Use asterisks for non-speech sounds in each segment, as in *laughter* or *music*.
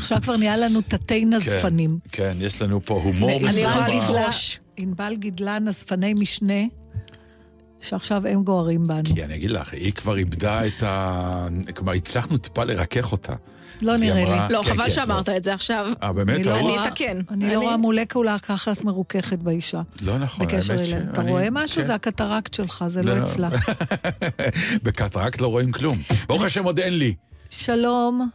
עכשיו כבר נהיה לנו תתי נזפנים. כן, כן, יש לנו פה הומור מסוים. ענבל גידלה נזפני משנה. שעכשיו הם גוערים בנו. כי אני אגיד לך, היא כבר איבדה את ה... כלומר, הצלחנו טיפה לרכך אותה. לא נראה אמרה, לי. לא, כן, חבל כן, שאמרת לא. את זה עכשיו. אה, באמת? לא אני אתקן. אני לא רואה מולקולה ככה מרוככת באישה. לא נכון, האמת ש... אתה רואה משהו? כן. זה הקטרקט שלך, זה לא, לא אצלה. *laughs* בקטרקט לא רואים כלום. ברוך השם עוד אין לי. שלום.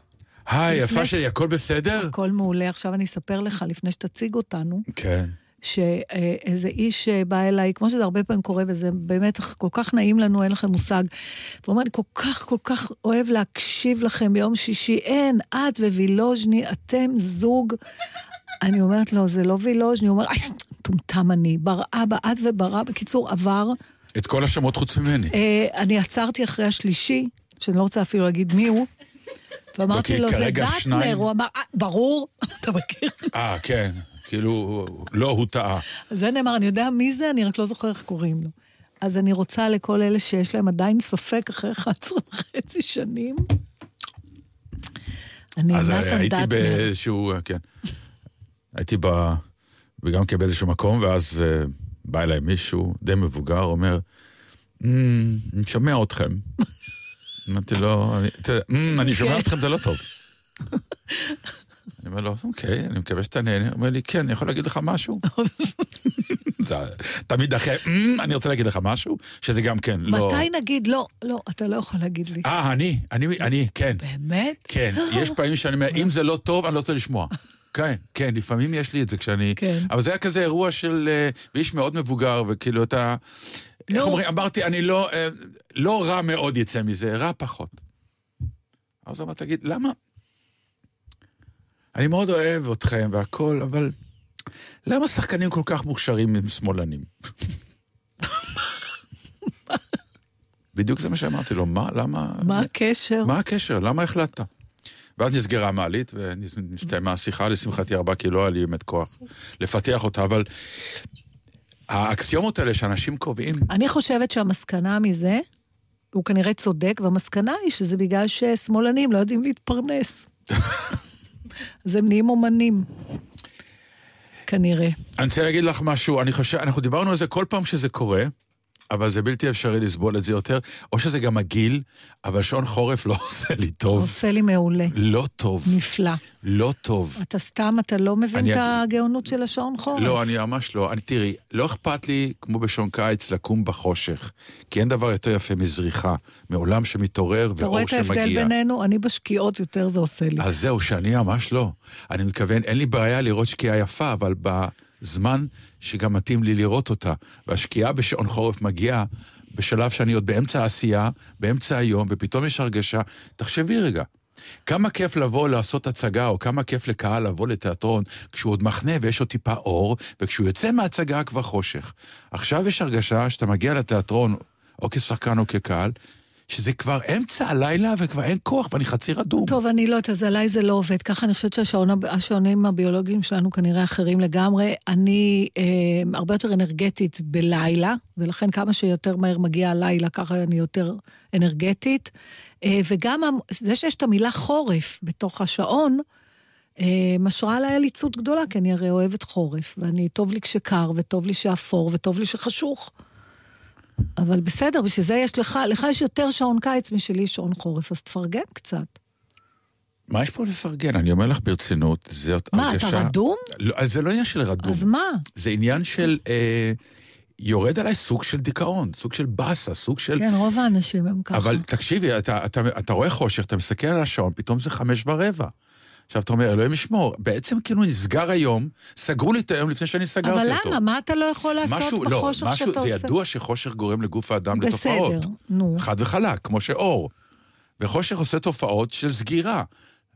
היי, יפה שלי, הכל בסדר? הכל מעולה. עכשיו אני אספר לך, לפני שתציג אותנו. כן. שאיזה איש בא אליי, כמו שזה הרבה פעמים קורה, וזה באמת כל כך נעים לנו, אין לכם מושג. והוא אומר, אני כל כך כל כך אוהב להקשיב לכם ביום שישי. אין, את ווילוז'ני, אתם זוג. אני אומרת לו, זה לא וילוז'ני. הוא אומר, איי, טומטם אני, בראה באת וברא, בקיצור, עבר. את כל השמות חוץ ממני. אה, אני עצרתי אחרי השלישי, שאני לא רוצה אפילו להגיד מי הוא. ואמרתי לו, זה דטנר, הוא אמר, ברור, *laughs* אתה מכיר? אה, כן, כאילו, לא, הוא טעה. זה נאמר, אני יודע מי זה, אני רק לא זוכר איך קוראים לו. אז אני רוצה לכל אלה שיש להם עדיין ספק אחרי 11 וחצי שנים. אני אז הייתי באיזשהו, כן. הייתי ב... וגם כן באיזשהו מקום, ואז uh, בא אליי מישהו די מבוגר, אומר, mm, אני שומע אתכם. *laughs* אמרתי לו, אני שומע כן. אתכם, זה לא טוב. *laughs* אני אומר לו, אוקיי, אני מקווה שאתה נהנה. הוא אומר לי, כן, אני יכול להגיד לך משהו? *laughs* תמיד אחרי, אני רוצה להגיד לך משהו, שזה גם כן לא... מתי נגיד לא? לא, אתה לא יכול להגיד לי. אה, אני, אני, אני, כן. באמת? כן, יש פעמים שאני אומר, אם זה לא טוב, אני לא רוצה לשמוע. *laughs* כן, כן, לפעמים יש לי את זה כשאני... כן. אבל זה היה כזה אירוע של... אה, ואיש מאוד מבוגר, וכאילו אתה... איך אומרים? אמרתי, אני לא... אה, לא רע מאוד יצא מזה, רע פחות. אז הוא אמר, תגיד, למה? אני מאוד אוהב אתכם והכול, אבל למה שחקנים כל כך מוכשרים הם שמאלנים? *laughs* בדיוק זה מה שאמרתי לו, מה, למה... מה הקשר? מה הקשר? למה החלטת? ואז נסגרה המעלית ונסתיימה השיחה, לשמחתי הרבה, כי לא היה לי באמת כוח לפתח אותה, אבל האקסיומות האלה שאנשים קובעים... אני חושבת שהמסקנה מזה, הוא כנראה צודק, והמסקנה היא שזה בגלל ששמאלנים לא יודעים להתפרנס. *laughs* אז הם נהיים אומנים. כנראה. אני רוצה להגיד לך משהו, אני חושב, אנחנו דיברנו על זה כל פעם שזה קורה. אבל זה בלתי אפשרי לסבול את זה יותר, או שזה גם הגיל, אבל שעון חורף לא *laughs* עושה לי טוב. עושה לי מעולה. לא טוב. נפלא. לא טוב. אתה סתם, אתה לא מבין את הגאונות של השעון חורף. לא, אני ממש לא. אני, תראי, לא אכפת לי, כמו בשעון קיץ, לקום בחושך. כי אין דבר יותר יפה מזריחה, מעולם שמתעורר ואור שמגיע. אתה רואה את ההבדל בינינו? אני בשקיעות יותר זה עושה לי. אז זהו, שאני ממש לא. אני מתכוון, אין לי בעיה לראות שקיעה יפה, אבל ב... זמן שגם מתאים לי לראות אותה. והשקיעה בשעון חורף מגיעה בשלב שאני עוד באמצע העשייה, באמצע היום, ופתאום יש הרגשה, תחשבי רגע, כמה כיף לבוא לעשות הצגה, או כמה כיף לקהל לבוא לתיאטרון, כשהוא עוד מחנה ויש עוד טיפה אור, וכשהוא יוצא מההצגה כבר חושך. עכשיו יש הרגשה שאתה מגיע לתיאטרון, או כשחקן או כקהל, שזה כבר אמצע הלילה וכבר אין כוח ואני חצי רדום. טוב, אני לא יודעת, אז עליי זה לא עובד. ככה אני חושבת שהשעונים הביולוגיים שלנו כנראה אחרים לגמרי. אני אה, הרבה יותר אנרגטית בלילה, ולכן כמה שיותר מהר מגיע הלילה, ככה אני יותר אנרגטית. אה, וגם זה שיש את המילה חורף בתוך השעון, אה, משרה עליי עליצות גדולה, כי אני הרי אוהבת חורף, ואני, טוב לי כשקר, וטוב לי שאפור, וטוב לי שחשוך. אבל בסדר, בשביל זה יש לך, לך יש יותר שעון קיץ משלי שעון חורף, אז תפרגן קצת. מה יש פה לפרגן? אני אומר לך ברצינות, זאת מה, הרגשה... אתה רדום? לא, זה לא עניין של רדום. אז מה? זה עניין של... אה, יורד עליי סוג של דיכאון, סוג של באסה, סוג של... כן, רוב האנשים הם ככה. אבל תקשיבי, אתה, אתה, אתה רואה חושך, אתה מסתכל על השעון, פתאום זה חמש ורבע. עכשיו אתה אומר, אלוהים ישמור, בעצם כאילו נסגר היום, סגרו לי את היום לפני שאני סגרתי אבל אותו. למה? מה אתה לא יכול לעשות משהו, בחושך לא, משהו, שאתה זה עושה? ידוע שחושך גורם לגוף האדם לתופעות. בסדר, נו. חד וחלק, כמו שאור. וחושך עושה תופעות של סגירה.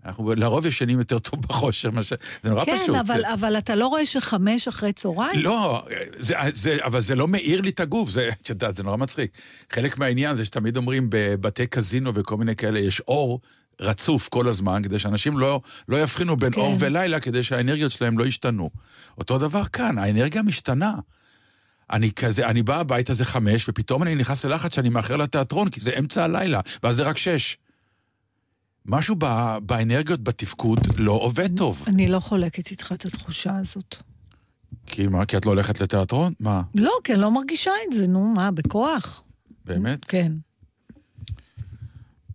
אנחנו לרוב ישנים יותר טוב בחושך, מה ש... זה נורא כן, פשוט. אבל, אבל אתה לא רואה שחמש אחרי צהריים? לא, זה, זה, אבל זה לא מאיר לי את הגוף, זה, את יודעת, זה נורא מצחיק. חלק מהעניין זה שתמיד אומרים בבתי קזינו וכל מיני כאלה, יש אור רצוף כל הזמן, כדי שאנשים לא, לא יבחינו בין כן. אור ולילה, כדי שהאנרגיות שלהם לא ישתנו. אותו דבר כאן, האנרגיה משתנה. אני כזה, אני בא הביתה זה חמש, ופתאום אני נכנס ללחץ שאני מאחר לתיאטרון, כי זה אמצע הלילה, ואז זה רק שש. משהו ב, באנרגיות, בתפקוד, לא עובד טוב. אני לא חולקת איתך את התחושה הזאת. כי מה, כי את לא הולכת לתיאטרון? מה, לא, כי אני לא מרגישה את זה, נו, מה, בכוח? באמת? כן.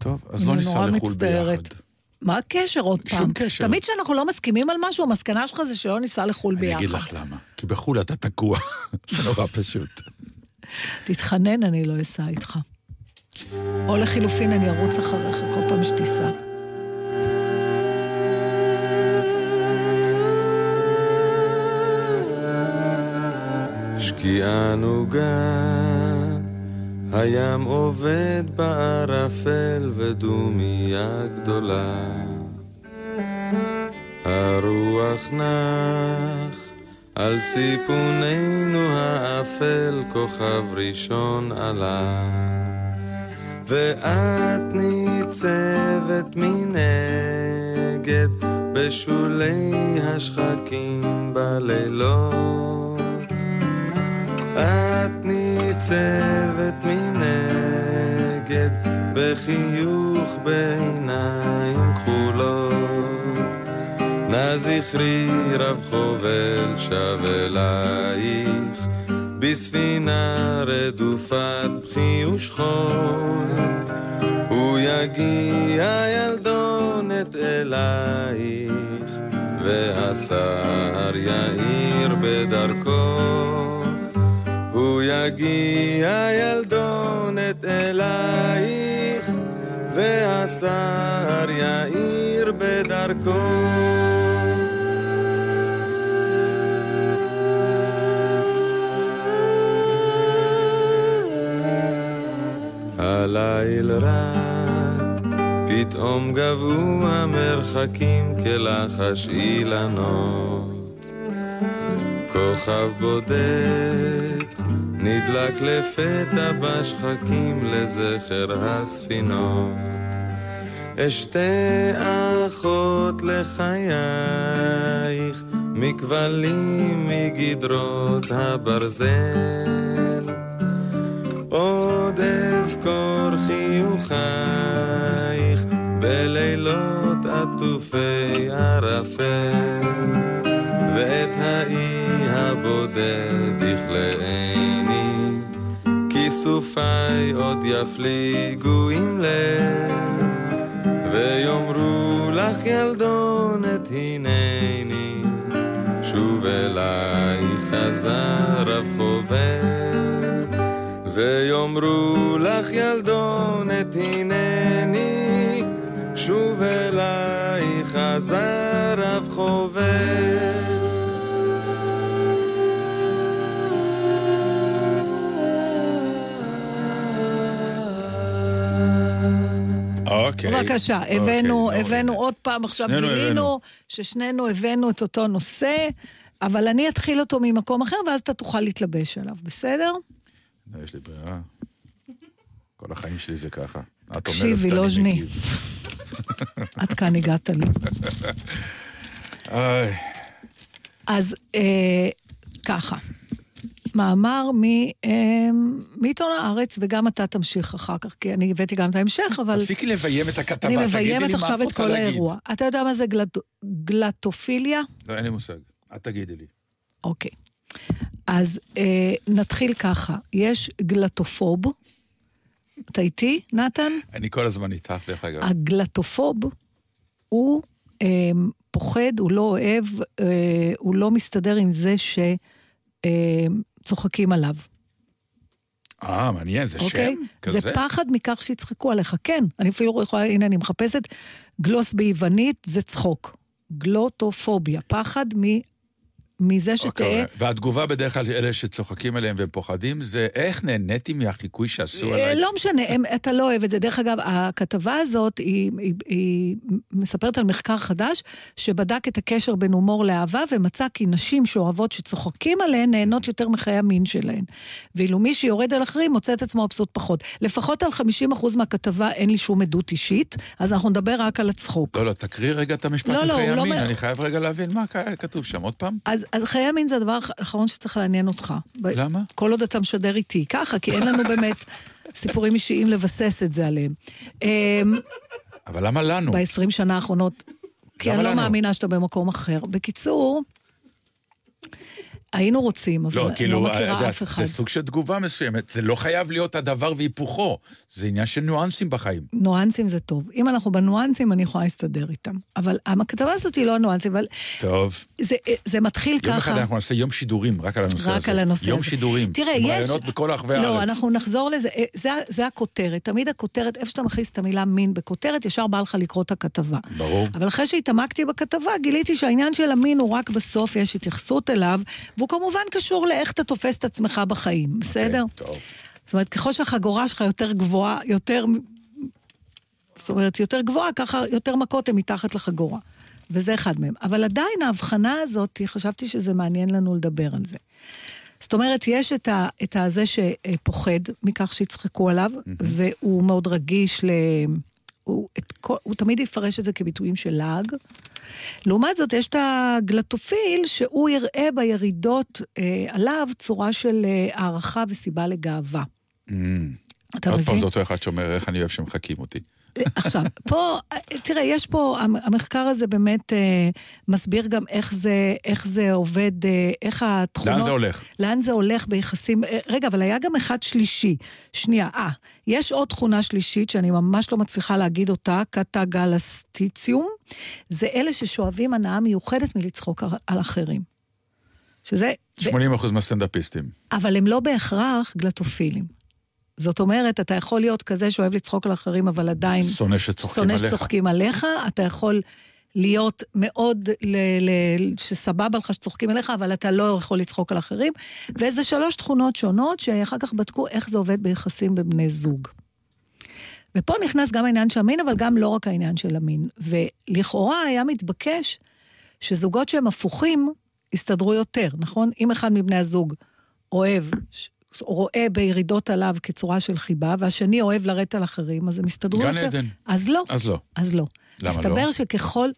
טוב, אז אני לא ניסע לחו"ל מצטערת. ביחד. מה הקשר עוד שום פעם? קשר. תמיד כשאנחנו לא מסכימים על משהו, המסקנה שלך זה שלא ניסע לחו"ל אני ביחד. אגיד לך למה. כי בחו"ל אתה תקוע. *laughs* זה נורא פשוט. תתחנן, אני לא אסע איתך. או לחילופין, אני ארוץ אחריך כל פעם שתיסע. שקיעה נוגה, הים עובד בערפל ודומיה גדולה. הרוח נח על סיפוננו האפל, כוכב ראשון עלה. ואת ניצבת מנגד בשולי השחקים בלילות. את ניצבת מנגד בחיוך בעיניים כחולות. נא זכרי רב חובל שב אלייך בספינה רדופת בכי ושכול. הוא יגיע ילדונת אלייך והשר יאיר בדרכו. יגיע ילדונת אלייך, והשר יאיר בדרכו. הליל רד, פתאום גבו המרחקים כלחש אילנות. כוכב בודד נדלק לפתע בשחקים לזכר הספינות. אשתי אחות לחייך, מכבלים מגדרות הברזל. עוד אזכור חיוכייך בלילות עטופי ערפל, ואת האי הבודד כיסופיי עוד יפליגו עם לב, ויאמרו לך ילדונת הנני, שוב אלייך חזר רב חובל, ויאמרו לך ילדונת הנני, שוב אלייך חזר רב חובל. בבקשה, אוקיי, הבאנו, לא, הבאנו הנה. עוד פעם, עכשיו גילינו. ששנינו הבאנו את אותו נושא, אבל אני אתחיל אותו ממקום אחר, ואז אתה תוכל להתלבש עליו, בסדר? לא, יש לי ברירה. כל החיים שלי זה ככה. תקשיבי, לא ז'ני. מגיב. עד כאן הגעת לי. *laughs* אז אה, ככה, מאמר מ- אה, מעיתון הארץ, וגם אתה תמשיך אחר כך, כי אני הבאתי גם את ההמשך, אבל... תפסיקי לביים את הכתבה, אני תגידי לי מביימת מה את עכשיו את רוצה כל להגיד. האירוע. אתה יודע מה זה גלט... גלטופיליה? לא, אין לי מושג. את תגידי לי. אוקיי. אז אה, נתחיל ככה, יש גלטופוב. אתה איתי, נתן? אני כל הזמן איתך, דרך אגב. הגלטופוב הוא אה, פוחד, הוא לא אוהב, אה, הוא לא מסתדר עם זה שצוחקים עליו, אה, מעניין, זה אוקיי? שם כזה? זה פחד מכך שיצחקו עליך, כן. אני אפילו יכולה, הנה אני מחפשת, גלוס ביוונית זה צחוק. גלוטופוביה, פחד מ... מזה שתהא... והתגובה בדרך כלל, אלה שצוחקים עליהם והם פוחדים, זה איך נהניתי מהחיקוי שעשו אה, עליי. לא משנה, הם, אתה לא אוהב את זה. דרך אגב, הכתבה הזאת, היא, היא, היא מספרת על מחקר חדש, שבדק את הקשר בין הומור לאהבה, ומצא כי נשים שאוהבות שצוחקים עליהן, נהנות יותר מחיי המין שלהן. ואילו מי שיורד על אחרים, מוצא את עצמו מבסוט פחות. לפחות על 50% מהכתבה אין לי שום עדות אישית, אז אנחנו נדבר רק על הצחוק. לא, לא, תקריא רגע את המשפט לא, לא, לא המין, אומר- אני חייב רגע להבין מה כתוב שם. עוד פעם? אז חיי המין זה הדבר האחרון שצריך לעניין אותך. למה? כל עוד אתה משדר איתי. ככה, כי אין לנו באמת סיפורים אישיים לבסס את זה עליהם. אמ, אבל למה לנו? ב-20 שנה האחרונות, כי אני לא? מאמינה שאתה במקום אחר. בקיצור, היינו רוצים, אבל לא, אני כאילו, לא יודע, מכירה אף אחד. זה סוג של תגובה מסוימת. זה לא חייב להיות הדבר והיפוכו. זה עניין של ניואנסים בחיים. ניואנסים זה טוב. אם אנחנו בניואנסים, אני יכולה להסתדר איתם. אבל הכתבה הזאת היא לא הניואנסים, אבל טוב. זה, זה מתחיל יום אחד ככה. אנחנו נעשה יום שידורים רק על הנושא הזה. רק על הנושא יום הזה. שידורים. תראה, עם יש... רעיונות בכל רחבי הארץ. לא, אנחנו נחזור לזה. אה, זה, זה הכותרת. תמיד הכותרת, איפה שאתה מכניס את המילה מין בכותרת, ישר בא לך לקרוא את הכתבה. ברור. אבל אחרי שהתעמקתי בכתבה, גיליתי שהעניין של המין הוא רק בסוף, יש התייחסות אליו, והוא כמובן קשור לאיך אתה תופס את עצמך בחיים, בסדר? אוקיי, טוב. זאת אומרת, ככל שהחגורה שלך יותר גבוהה, יותר... זאת אומרת, יותר גבוהה, ככה יותר מכות הן מתחת לחגורה. וזה אחד מהם. אבל עדיין ההבחנה הזאת, חשבתי שזה מעניין לנו לדבר על זה. זאת אומרת, יש את, ה, את הזה שפוחד מכך שיצחקו עליו, והוא מאוד רגיש ל... הוא, את כל, הוא תמיד יפרש את זה כביטויים של לעג. לעומת זאת, יש את הגלטופיל, שהוא יראה בירידות אה, עליו צורה של אה, הערכה וסיבה לגאווה. Mm. אתה עוד מבין? פעם, זה אותו אחד שאומר, איך אני אוהב שמחקים אותי. עכשיו, פה, תראה, יש פה, המחקר הזה באמת אה, מסביר גם איך זה, איך זה עובד, אה, איך התכונות... לאן זה הולך? לאן זה הולך ביחסים... אה, רגע, אבל היה גם אחד שלישי. שנייה, אה, יש עוד תכונה שלישית שאני ממש לא מצליחה להגיד אותה, קטגלסטיציום, זה אלה ששואבים הנאה מיוחדת מלצחוק על- אחרים. שזה... 80% מהסטנדאפיסטים. אבל הם לא בהכרח גלטופילים. זאת אומרת, אתה יכול להיות כזה שאוהב לצחוק על אחרים, אבל עדיין... שונא שצוחקים שונא עליך. שצוחקים עליך, אתה יכול להיות מאוד, ל- ל- שסבבה לך שצוחקים עליך, אבל אתה לא יכול לצחוק על אחרים. וזה שלוש תכונות שונות שאחר כך בדקו איך זה עובד ביחסים בין בני זוג. ופה נכנס גם העניין של המין, אבל גם לא רק העניין של המין. ולכאורה היה מתבקש שזוגות שהם הפוכים יסתדרו יותר, נכון? אם אחד מבני הזוג אוהב, רואה בירידות עליו כצורה של חיבה, והשני אוהב לרדת על אחרים, אז הם יסתדרו גן יותר. עדן. אז לא. אז לא. אז לא. למה מסתבר לא? שככל...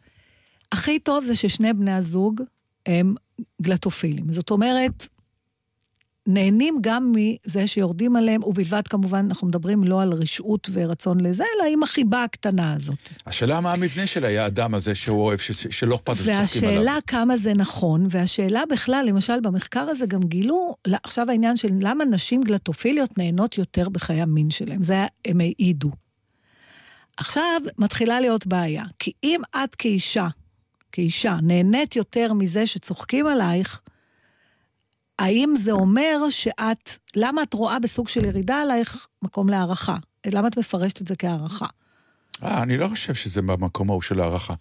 הכי טוב זה ששני בני הזוג הם גלטופילים. זאת אומרת, נהנים גם מזה שיורדים עליהם, ובלבד כמובן, אנחנו מדברים לא על רשעות ורצון לזה, אלא עם החיבה הקטנה הזאת. השאלה מה המבנה של האדם הזה שהוא אוהב, ש- שלא אכפת לו שצוחקים עליו. והשאלה כמה זה נכון, והשאלה בכלל, למשל במחקר הזה גם גילו, עכשיו העניין של למה נשים גלטופיליות נהנות יותר בחיי המין שלהם, זה הם העידו. עכשיו מתחילה להיות בעיה, כי אם את כאישה, כאישה, נהנית יותר מזה שצוחקים עלייך, האם זה אומר שאת, למה את רואה בסוג של ירידה עלייך מקום להערכה? למה את מפרשת את זה כהערכה? אה, אני לא חושב שזה במקום ההוא של הערכה.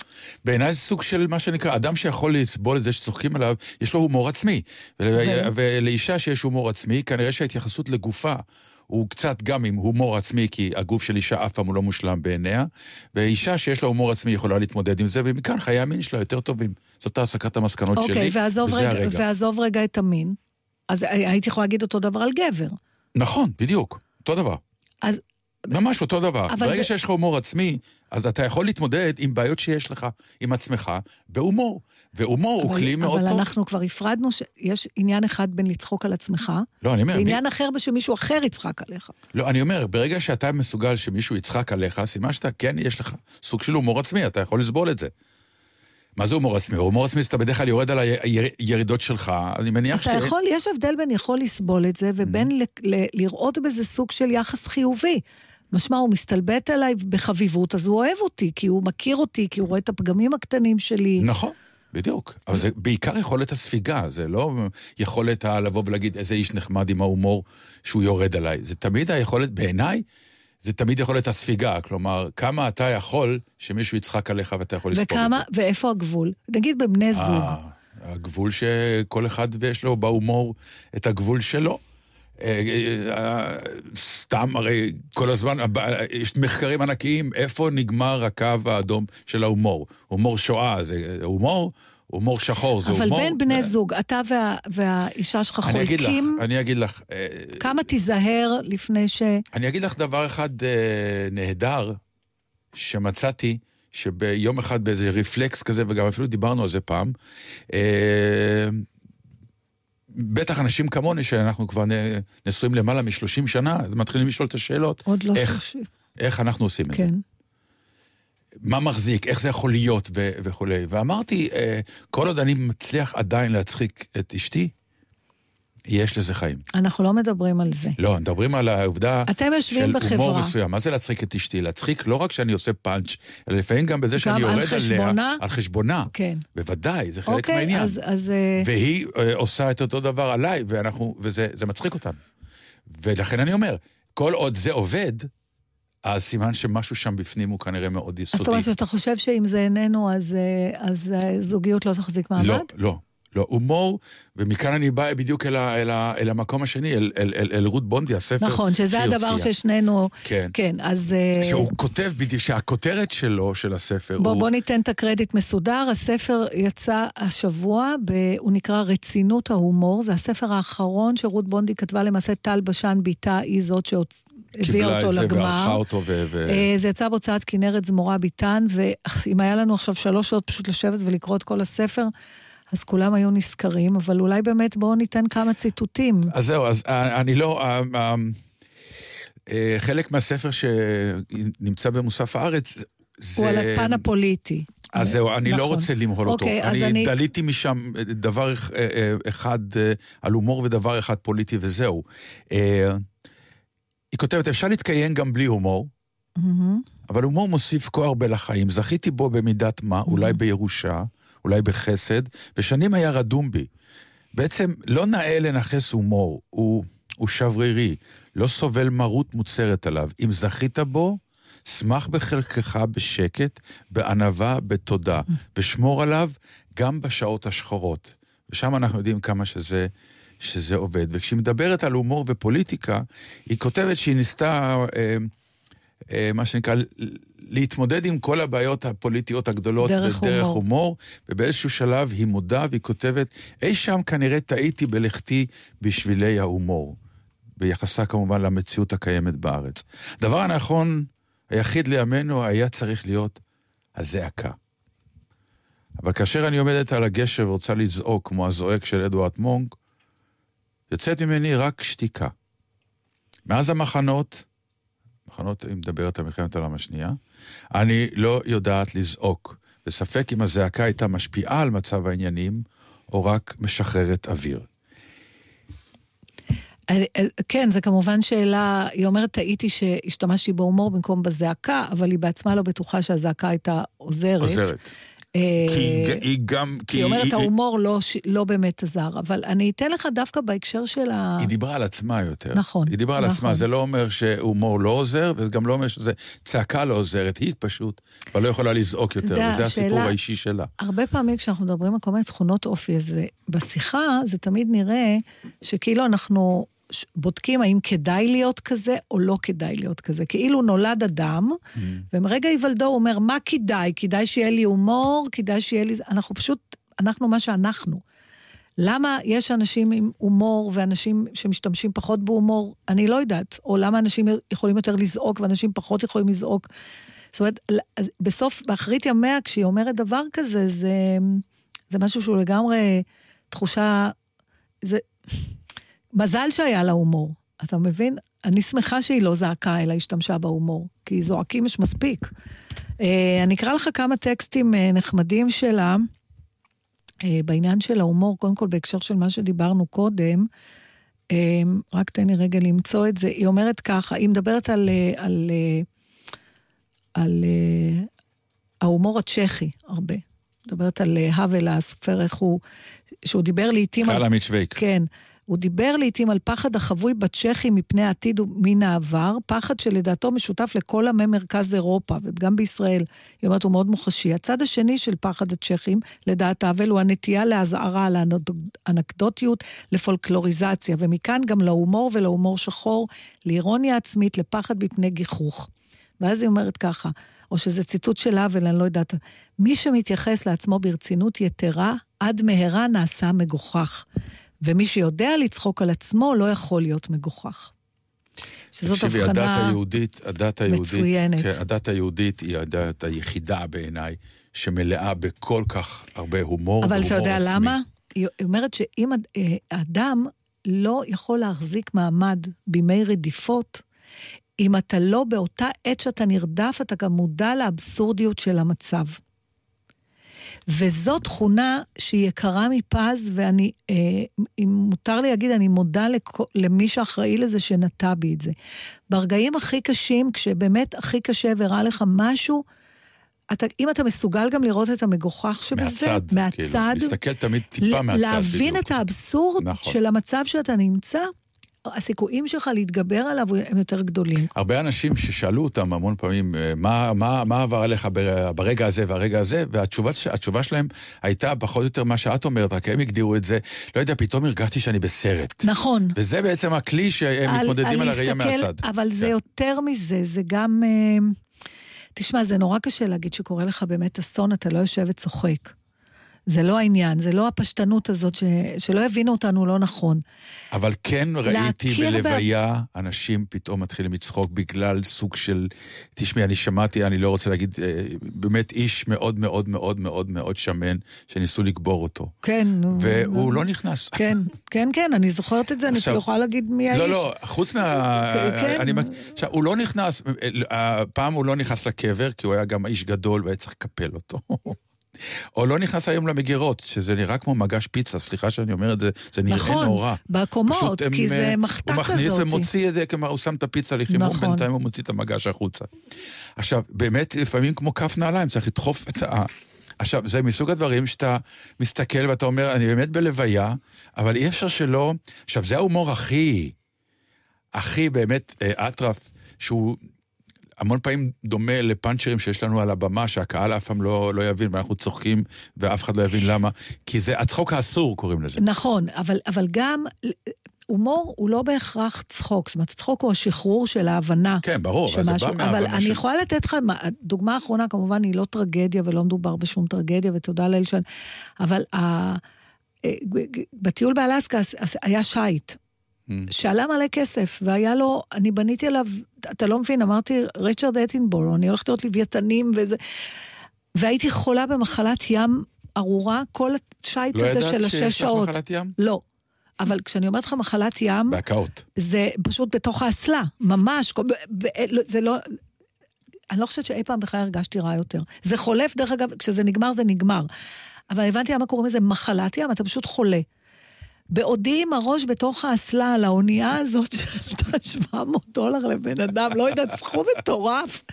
בעיניי זה סוג של מה שנקרא, אדם שיכול לסבול את זה שצוחקים עליו, יש לו הומור עצמי. ו- ולאישה שיש הומור עצמי, כנראה שההתייחסות לגופה הוא קצת גם עם הומור עצמי, כי הגוף של אישה אף פעם הוא לא מושלם בעיניה, ואישה שיש לה הומור עצמי יכולה להתמודד עם זה, ומכאן חיי המין שלה יותר טובים. זאת הסקת המסקנות שלי, אוקיי, ועזוב וזה רגע, הרגע. ועזוב רגע את המין. אז הייתי יכולה להגיד אותו דבר על גבר. נכון, בדיוק, אותו דבר. אז ממש אותו דבר. אבל ברגע זה- שיש לך הומור עצמי, אז אתה יכול להתמודד עם בעיות שיש לך עם עצמך בהומור. והומור הוא כלי מאוד אבל טוב. אנחנו כבר הפרדנו שיש עניין אחד בין לצחוק על עצמך, לא, אני אומר, ועניין אחר בשמישהו אחר יצחק עליך. לא, אני אומר, ברגע שאתה מסוגל שמישהו יצחק עליך, סימן שאתה, כן, יש לך סוג של הומור עצמי, אתה יכול לסבול את זה. מה זה הומור עצמי? הומור עצמי שאתה בדרך כלל יורד על הירידות שלך, אני מניח ש... אתה יכול, יש הבדל בין יכול לסבול את זה, ובין Mm-hmm. לראות בזה סוג של יחס חיובי. משמע, הוא מסתלבט עליי בחביבות, אז הוא אוהב אותי, כי הוא מכיר אותי, כי הוא רואה את הפגמים הקטנים שלי. נכון, בדיוק. אבל זה בעיקר יכולת הספיגה, זה לא יכולת לבוא ולהגיד איזה איש נחמד עם ההומור שהוא יורד עליי. זה תמיד היכולת, בעיניי, זה תמיד יכולת הספיגה. כלומר, כמה אתה יכול שמישהו יצחק עליך ואתה יכול לספוג את זה. וכמה, ואיפה הגבול? נגיד בבני זוג. אה, הגבול שכל אחד ויש לו בהומור את הגבול שלו. אה, אה, אה, סתם, הרי כל הזמן, יש מחקרים ענקיים, איפה נגמר הקו האדום של ההומור. הומור שואה זה הומור, הומור שחור זה אבל הומור. בין בני זוג, אתה וה, והאישה שלך אני אגיד לך, חולקים, אני אגיד לך, אה, כמה תיזהר לפני ש... אני אגיד לך דבר אחד אה, נהדר שמצאתי, שביום אחד באיזה רפלקס כזה, וגם אפילו דיברנו על זה פעם, אה, בטח אנשים כמוני, שאנחנו כבר נשואים למעלה מ-30 שנה, מתחילים לשאול את השאלות, עוד לא איך. איך אנחנו עושים את זה. כן. מה מחזיק, איך זה יכול להיות ו- וכולי. ואמרתי, אה, כל עוד אני מצליח עדיין להצחיק את אשתי, יש לזה חיים. אנחנו לא מדברים על זה. לא, מדברים על העובדה אתם יושבים של בחברה. הומור מסוים. מה זה להצחיק את אשתי? להצחיק לא רק שאני עושה פאנץ', אלא לפעמים גם בזה שאני על יורד חשבונה? עליה, על חשבונה. כן. בוודאי, זה חלק אוקיי, מהעניין. אז... אז אה, והיא אה, עושה את אותו דבר עליי, ואנחנו, וזה זה מצחיק אותנו. ולכן אני אומר, כל עוד זה עובד, אז סימן שמשהו שם בפנים הוא כנראה מאוד אז זאת יסודי. אומרת שאתה חושב שאם זה איננו, אז, אה, אז הזוגיות לא תחזיק מעמד? לא, לא. לא, הומור, ומכאן אני בא בדיוק אל, ה, אל, ה, אל המקום השני, אל, אל, אל, אל רות בונדי, הספר נכון, שזה שהיא הדבר. ששנינו... כן. כן, אז... אה, שהוא כותב בדיוק, שהכותרת שלו, של הספר, בוא, הוא... בוא ניתן את הקרדיט מסודר. הספר יצא השבוע, ב, הוא נקרא רצינות ההומור. זה הספר האחרון שרות בונדי כתבה למעשה, טל בשן בתה היא זאת קיבלה אותו את זה לגמר. וערכה אותו ו... ו... אה, זה יצא בהוצאת כנרת זמורה ביטן, ואם היה לנו עכשיו שלוש שעות פשוט לשבת ולקרוא את כל הספר, אז כולם היו נזכרים, אבל אולי באמת בואו ניתן כמה ציטוטים. אז זהו, אז אה, אני לא... אה, חלק מהספר שנמצא במוסף הארץ, זה... הוא על הפן הפוליטי. אז זהו, אני נכון. לא רוצה למהול אותו. אוקיי, אז אני אני- דליתי משם דבר אחד על הומור ודבר אחד פוליטי וזהו. היא כותבת, אפשר להתקיים גם בלי הומור, מהמם. אבל הומור מוסיף כה הרבה לחיים. זכיתי בו במידת מה, אולי בירושה, אולי בחסד, ושנים היה רדום בי. בעצם לא נאה לנכס הומור, הוא, הוא שברירי, לא סובל מרות מוצרת עליו. אם זכית בו, שמח בחלקך בשקט, בענווה, בתודה, ושמור עליו גם בשעות השחורות. ושם אנחנו יודעים כמה שזה, שזה עובד. וכשהיא מדברת על הומור ופוליטיקה, היא כותבת שהיא ניסתה... אה, אה, מה שנקרא, להתמודד עם כל הבעיות הפוליטיות הגדולות דרך בדרך הומור. הומור, ובאיזשהו שלב היא מודה והיא כותבת, אי שם כנראה טעיתי בלכתי בשבילי ההומור, ביחסה כמובן למציאות הקיימת בארץ. הדבר הנכון היחיד לימינו היה צריך להיות הזעקה. אבל כאשר אני עומדת על הגשר ורוצה לזעוק כמו הזועק של אדוארד מונק, יוצאת ממני רק שתיקה. מאז המחנות, מחנות, היא מדברת על מלחמת העולם השנייה, אני לא יודעת לזעוק, וספק אם הזעקה הייתה משפיעה על מצב העניינים, או רק משחררת אוויר. אה, אה, כן, זה כמובן שאלה, היא אומרת, טעיתי שהשתמשתי בהומור במקום בזעקה, אבל היא בעצמה לא בטוחה שהזעקה הייתה עוזרת. עוזרת. אה, כי היא ג- היא גם... כי היא אומרת, ההומור לא, לא באמת עזר, אבל אני אתן לך דווקא בהקשר של ה... היא דיברה על עצמה יותר. נכון, היא דיברה על נכון. עצמה, זה לא אומר שהומור לא עוזר, וזה גם לא אומר שזה צעקה לא עוזרת, היא פשוט כבר לא יכולה לזעוק יותר, יודע, וזה הסיפור השאלה- האישי שלה. הרבה פעמים כשאנחנו מדברים על כל מיני תכונות אופי, אז זה- בשיחה זה תמיד נראה שכאילו אנחנו בודקים האם כדאי להיות כזה או לא כדאי להיות כזה. כאילו נולד אדם, Mm. ומרגע היוולדו הוא אומר, מה כדאי? כדאי שיהיה לי הומור? כדאי שיהיה לי... זה?" אנחנו פשוט, אנחנו מה שאנחנו. למה יש אנשים עם הומור ואנשים שמשתמשים פחות בהומור? אני לא יודעת. או למה אנשים יכולים יותר לזעוק ואנשים פחות יכולים לזעוק? זאת אומרת, בסוף, באחרית ימיה, כשהיא אומרת דבר כזה, זה, זה משהו שהוא לגמרי תחושה... זה... מזל שהיה לה הומור, אתה מבין? אני שמחה שהיא לא זעקה, אלא השתמשה בהומור, כי זועקים יש מספיק. אה, אני אקרא לך כמה טקסטים אה, נחמדים שלה, אה, בעניין של ההומור, קודם כל בהקשר של מה שדיברנו קודם. רק תן לי רגע למצוא את זה. היא אומרת ככה, היא מדברת על, על, על, על ההומור הצ'כי הרבה. מדברת על האוול, הסופר, איך הוא, שהוא דיבר לעיתים... חלה מצ'וויק. כן. הוא דיבר לעיתים על פחד החבוי בצ'כים מפני העתיד ומן העבר, פחד שלדעתו משותף לכל עמי מרכז אירופה, וגם בישראל. היא אומרת, הוא מאוד מוחשי. הצד השני של פחד הצ'כים, לדעת האבל, הוא הנטייה להזהרה, לאנקדוטיות, לפולקלוריזציה, ומכאן גם להומור ולהומור שחור, לאירוניה עצמית, לפחד מפני גיחוך. ואז היא אומרת ככה, או שזה ציטוט של האבל, אני לא יודעת, מי שמתייחס לעצמו ברצינות יתרה, עד מהרה נעשה מגוחך. ומי שיודע לצחוק על עצמו לא יכול להיות מגוחך. שזאת הבחנה. תקשיבי, הדת היהודית, הדת היהודית, מצוינת. כן, הדת היהודית היא הדת היחידה בעיניי, שמלאה בכל כך הרבה הומור. אבל אתה יודע עצמי. למה? היא אומרת שאם אה, אדם לא יכול להחזיק מעמד בימי רדיפות, אם אתה לא באותה עת שאתה נרדף, אתה גם מודע לאבסורדיות של המצב. וזו תכונה שהיא יקרה מפז, ואני, אה, אם מותר לי להגיד, אני מודה לכ, למי שאחראי לזה שנטע בי את זה. ברגעים הכי קשים, כשבאמת הכי קשה ורע לך משהו, אתה, אם אתה מסוגל גם לראות את המגוחך שבזה, מהצד, מהצד, כאילו, להסתכל תמיד טיפה מהצד, להבין בדיוק. את האבסורד נכון. של המצב שאתה נמצא, הסיכויים שלך להתגבר עליו הם יותר גדולים. הרבה אנשים ששאלו אותם המון פעמים, אה, מה, מה, מה עבר עליך ברגע הזה והרגע הזה, והתשובה שלהם הייתה פחות או יותר מה שאת אומרת, רק הם הגדירו את זה, לא יודע, פתאום הרגשתי שאני בסרט. נכון. וזה בעצם הכלי שהם על, מתמודדים על, על הראייה מהצד. אבל זה כן. יותר מזה, זה גם... אה, תשמע, זה נורא קשה להגיד שקורה לך באמת אסון, אתה לא יושב וצוחק. זה לא העניין, זה לא הפשטנות הזאת, ש... שלא יבינו אותנו לא נכון. אבל כן ראיתי בלוויה, בה... אנשים פתאום מתחילים לצחוק בגלל סוג של... תשמעי, אני שמעתי, אני לא רוצה להגיד, אה, באמת איש מאוד מאוד מאוד מאוד מאוד שמן, שניסו לקבור אותו. כן. והוא לא נכנס. כן, כן, כן, אני זוכרת את זה, אני אפילו יכולה להגיד מי האיש. לא, לא, חוץ מה... כן. אני... עכשיו, הוא לא נכנס, פעם הוא לא נכנס לקבר, כי הוא היה גם איש גדול והיה צריך לקפל אותו. או לא נכנס היום למגירות, שזה נראה כמו מגש פיצה, סליחה שאני אומר את זה, זה נראה נכון, נורא. נכון, בקומות, כי הם, זה מחתה כזאת. הוא מכניס ומוציא את זה, כלומר, הוא שם את הפיצה לחימום, נכון. בינתיים הוא מוציא את המגש החוצה. עכשיו, באמת, לפעמים כמו כף נעליים, צריך לדחוף את ה... עכשיו, זה מסוג הדברים שאתה מסתכל ואתה אומר, אני באמת בלוויה, אבל אי אפשר שלא... עכשיו, זה ההומור הכי, הכי באמת אה, אטרף, שהוא המון פעמים דומה לפאנצ'רים שיש לנו על הבמה, שהקהל אף פעם לא, לא יבין, ואנחנו צוחקים ואף אחד לא יבין למה, כי זה הצחוק האסור קוראים לזה. נכון, אבל, אבל גם... הומור הוא לא בהכרח צחוק, זאת אומרת, צחוק הוא השחרור של ההבנה. כן, ברור, אבל זה בא מההבנה אבל אני יכולה לתת לך, דוגמה אחרונה כמובן היא לא טרגדיה ולא מדובר בשום טרגדיה, ותודה לאל שאני... אבל ה... אה, בטיול באלסקה היה שיט. Mm. שעלה מלא כסף, והיה לו, אני בניתי עליו, אתה לא מבין, אמרתי, ריצ'רד אטינבורו, אני הולכת להיות לוויתנים וזה, והייתי חולה במחלת ים ארורה, כל השייט לא הזה של השש שעות. לא ידעת שיש לך מחלת ים? לא. אבל כשאני אומרת לך מחלת ים... בהקאות. זה פשוט בתוך האסלה, ממש. לא, זה לא... אני לא חושבת שאי פעם בכלל הרגשתי רע יותר. זה חולף, דרך אגב, כשזה נגמר, זה נגמר. אבל הבנתי למה קוראים לזה מחלת ים, אתה פשוט חולה. בעודי עם הראש בתוך האסלה על האונייה הזאת *laughs* שעלתה 700 דולר לבן אדם, לא יודעת, סכום מטורף.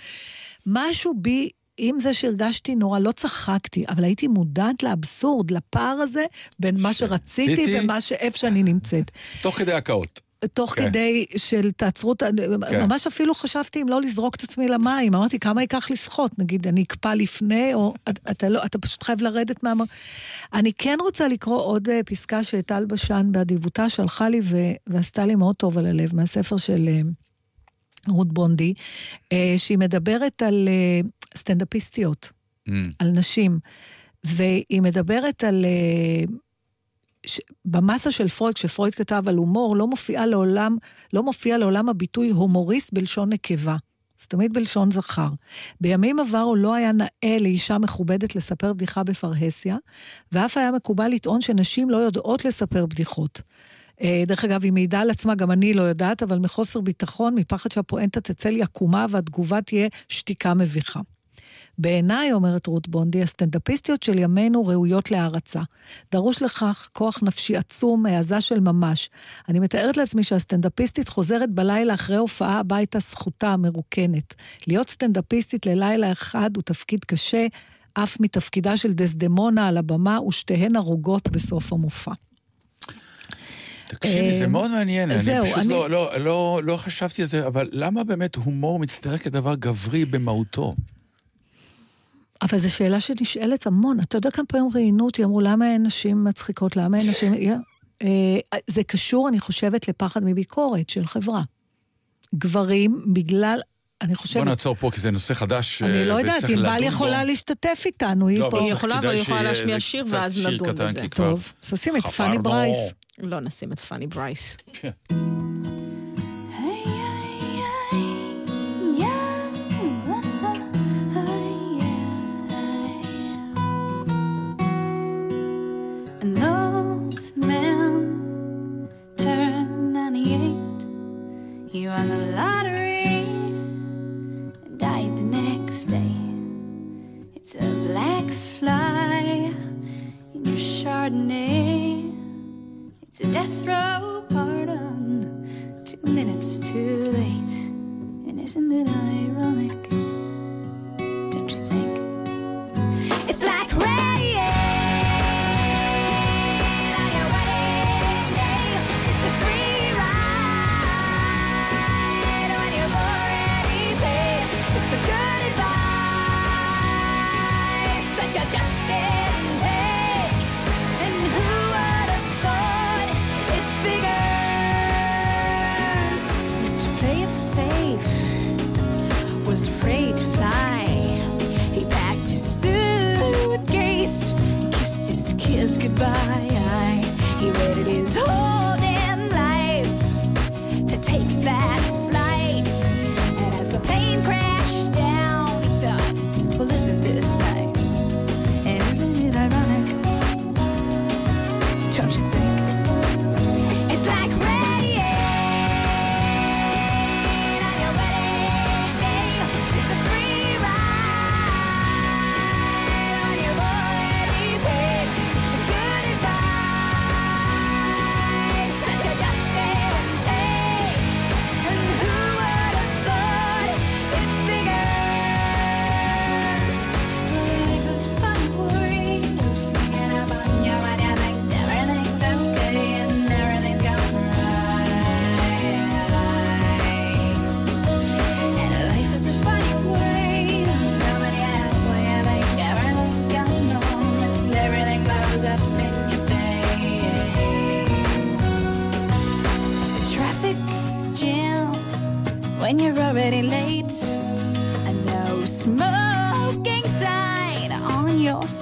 משהו בי, עם זה שהרגשתי נורא, לא צחקתי, אבל הייתי מודעת לאבסורד, לפער הזה בין מה שרציתי ומה שאיפה שאני נמצאת. תוך כדי הקאות. תוך כן. כדי של תעצרו, כן. ממש אפילו חשבתי אם לא לזרוק את עצמי למים. אמרתי, כמה ייקח לשחות? נגיד, אני אקפא לפני, או אתה, לא, אתה פשוט חייב לרדת מה... אני כן רוצה לקרוא עוד אה, פסקה שטל בשן באדיבותה שלחה לי ו... ועשתה לי מאוד טוב על הלב, מהספר של אה, רות בונדי, אה, שהיא מדברת על סטנדאפיסטיות, mm. על נשים. והיא מדברת על ש... במסה של פרויד, כשפרויד כתב על הומור, לא מופיע לעולם, לא מופיע לעולם הביטוי הומוריסט בלשון נקבה. זה תמיד בלשון זכר. בימים עברו לא היה נאה לאישה מכובדת לספר בדיחה בפרהסיה, ואף היה מקובל לטעון שנשים לא יודעות לספר בדיחות. אה, דרך אגב, היא מעידה על עצמה, גם אני לא יודעת, אבל מחוסר ביטחון, מפחד שהפואנטה תצא לי עקומה והתגובה תהיה שתיקה מביכה. בעיניי, אומרת רות בונדי, הסטנדאפיסטיות של ימינו ראויות להערצה. דרוש לכך כוח נפשי עצום, העזה של ממש. אני מתארת לעצמי שהסטנדאפיסטית חוזרת בלילה אחרי הופעה הביתה זכותה, מרוקנת. להיות סטנדאפיסטית ללילה אחד הוא תפקיד קשה, אף מתפקידה של דסדמונה על הבמה, ושתיהן הרוגות בסוף המופע. תקשיבי, זה אה, מאוד מעניין, אני פשוט אני- לא- לא- לא לא חשבתי על זה, אבל למה באמת הומור מצטייר כדבר גברי במהותו? אבל זו שאלה שנשאלת המון. אתה יודע כמה פעמים ראיינו אותי, אמרו, למה אין נשים מצחיקות? למה אין נשים... אה, זה קשור, אני חושבת, לפחד מביקורת של חברה. גברים, בגלל... אני חושבת... בוא נעצור פה, כי זה נושא חדש. אני אה, לא יודעת, לדון בו. יכולה להשתתף איתנו, היא לא, אבל פה. היא יכולה, אבל היא יכולה להשמיע שיר, ואז שיר נדון בזה. טוב, אז שים את פאני. ברייס. לא נשים את פאני ברייס. He won the lottery and died the next day. It's a black fly in your Chardonnay. It's a death row pardon, two minutes too late. And isn't it ironic? He waited his whole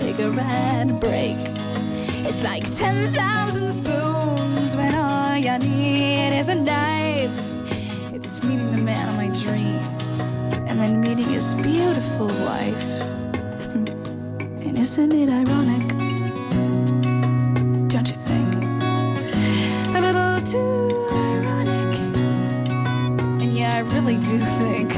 cigarette break. It's like 10,000 spoons when all you need is a knife. It's meeting the man of my dreams and then meeting his beautiful wife. *laughs* And isn't it ironic? Don't you think? A little too ironic. And yeah, I really do think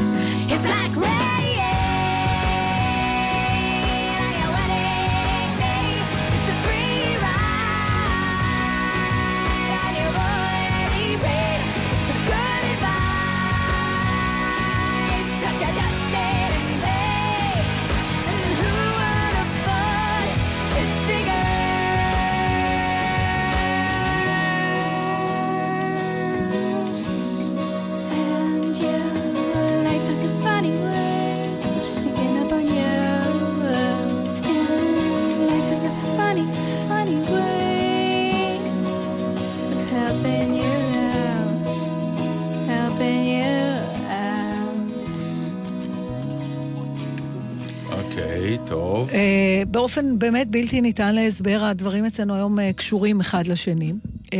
באופן באמת בלתי ניתן להסבר, הדברים אצלנו היום אה, קשורים אחד לשני. אה,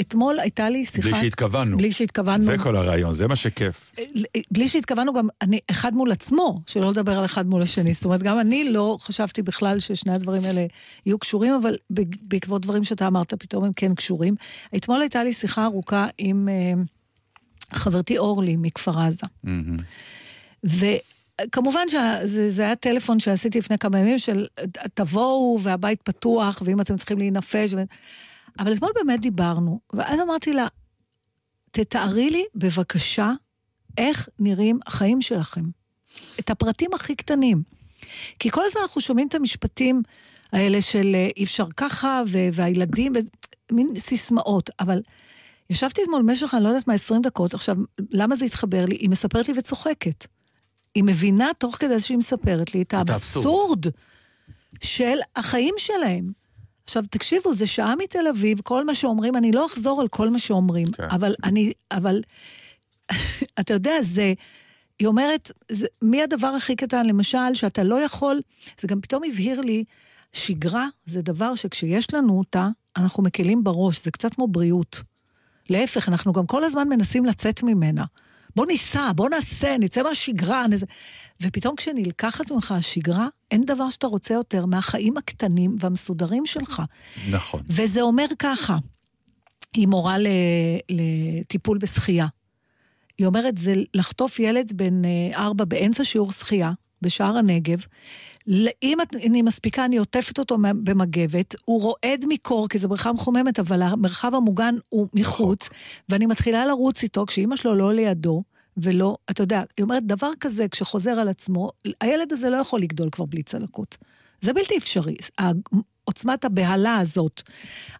אתמול הייתה לי שיחה... בלי שהתכוונו. בלי שהתכוונו. זה כל הרעיון, זה מה שכיף. בלי שהתכוונו גם, אני אחד מול עצמו, שלא לדבר על אחד מול השני. זאת אומרת, גם אני לא חשבתי בכלל ששני הדברים האלה יהיו קשורים, אבל בעקבות דברים שאתה אמרת, פתאום הם כן קשורים. אתמול הייתה לי שיחה ארוכה עם אה, חברתי אורלי מכפר עזה. מהמם. וכמובן שזה זה היה טלפון שעשיתי לפני כמה ימים של תבואו והבית פתוח, ואם אתם צריכים להינפש. ו... אבל אתמול באמת דיברנו, ואז אמרתי לה, תתארי לי בבקשה איך נראים החיים שלכם. את הפרטים הכי קטנים. כי כל הזמן אנחנו שומעים את המשפטים האלה של אה, אי אפשר ככה, והילדים, מין סיסמאות, אבל ישבתי אתמול במשך, אני לא יודעת מה, 20 דקות, עכשיו, למה זה התחבר לי? היא מספרת לי וצוחקת. היא מבינה תוך כדי שהיא מספרת לי את האבסורד. של החיים שלהם. עכשיו, תקשיבו, זה שעה מתל אביב, כל מה שאומרים, אני לא אחזור על כל מה שאומרים, כן. אבל אני, אבל, *laughs* אתה יודע, זה, היא אומרת, זה, מי הדבר הכי קטן, למשל, שאתה לא יכול, זה גם פתאום הבהיר לי, שגרה זה דבר שכשיש לנו אותה, אנחנו מקלים בראש, זה קצת כמו בריאות. להפך, אנחנו גם כל הזמן מנסים לצאת ממנה. בוא ניסע, בוא נעשה, נצא מהשגרה. נזה... ופתאום כשנלקחת ממך השגרה, אין דבר שאתה רוצה יותר מהחיים הקטנים והמסודרים שלך. נכון. וזה אומר ככה, היא מורה ל- לטיפול בשחייה. היא אומרת, זה לחטוף ילד בן אה, ארבע באמצע שיעור שחייה, בשער הנגב. אם אני מספיקה, אני עוטפת אותו במגבת, הוא רועד מקור, כי זו בריכה מחוממת, אבל המרחב המוגן הוא מחוץ, ואני מתחילה לרוץ איתו כשאימא שלו לא לידו, ולא, אתה יודע, היא אומרת, דבר כזה, כשחוזר על עצמו, הילד הזה לא יכול לגדול כבר בלי צלקות. זה בלתי אפשרי, עוצמת הבהלה הזאת.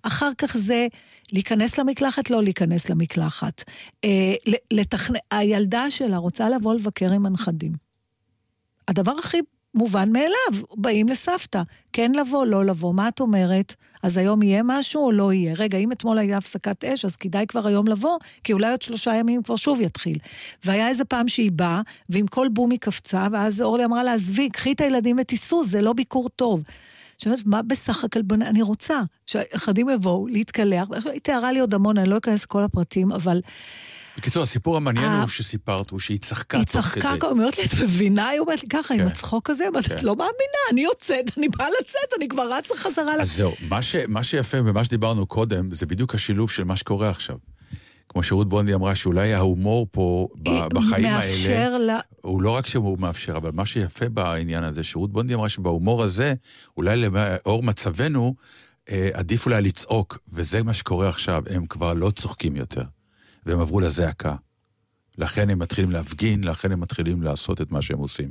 אחר כך זה להיכנס למקלחת, לא להיכנס למקלחת. אה, לתכנ... הילדה שלה רוצה לבוא לבקר עם הנכדים. הדבר הכי מובן מאליו, באים לסבתא. כן לבוא, לא לבוא, מה את אומרת? אז היום יהיה משהו או לא יהיה? רגע, אם אתמול הייתה הפסקת אש, אז כדאי כבר היום לבוא, כי אולי עוד שלושה ימים כבר שוב יתחיל. והיה איזה פעם שהיא באה, ועם כל בום היא קפצה, ואז אורלי אמרה לה, עזבי, קחי את הילדים ותיסעו, זה לא ביקור טוב. עכשיו, מה בסך הכל, בוא נ- אני רוצה שהאחדים יבואו להתקלח, היא תיארה לי עוד המון, אני לא אכנס לכל הפרטים, אבל בקיצור, הסיפור המעניין אה, הוא שסיפרת, הוא שהיא צחקה היא תוך צחקה, כדי. היא אומרת לי, את מבינה? היא אומרת לי ככה, עם כן. הצחוק הזה, אמרתי, את כן. לא מאמינה, אני יוצאת, אני באה לצאת, אני כבר רצה חזרה ל... אז זהו, מה, שיפה במה שדיברנו קודם, זה בדיוק השילוב של מה שקורה עכשיו. כמו שרות בונדי אמרה, שאולי ההומור פה, בחיים האלה, לה... הוא לא רק שהוא מאפשר, אבל מה שיפה בעניין הזה, שרות בונדי אמרה שבהומור הזה, אולי לאור מצבנו, אה, עדיף אולי לצעוק, וזה מה שקורה עכשיו, הם כבר לא צוחקים יותר, והם עברו לזעקה. לכן הם מתחילים להפגין, לכן הם מתחילים לעשות את מה שהם עושים.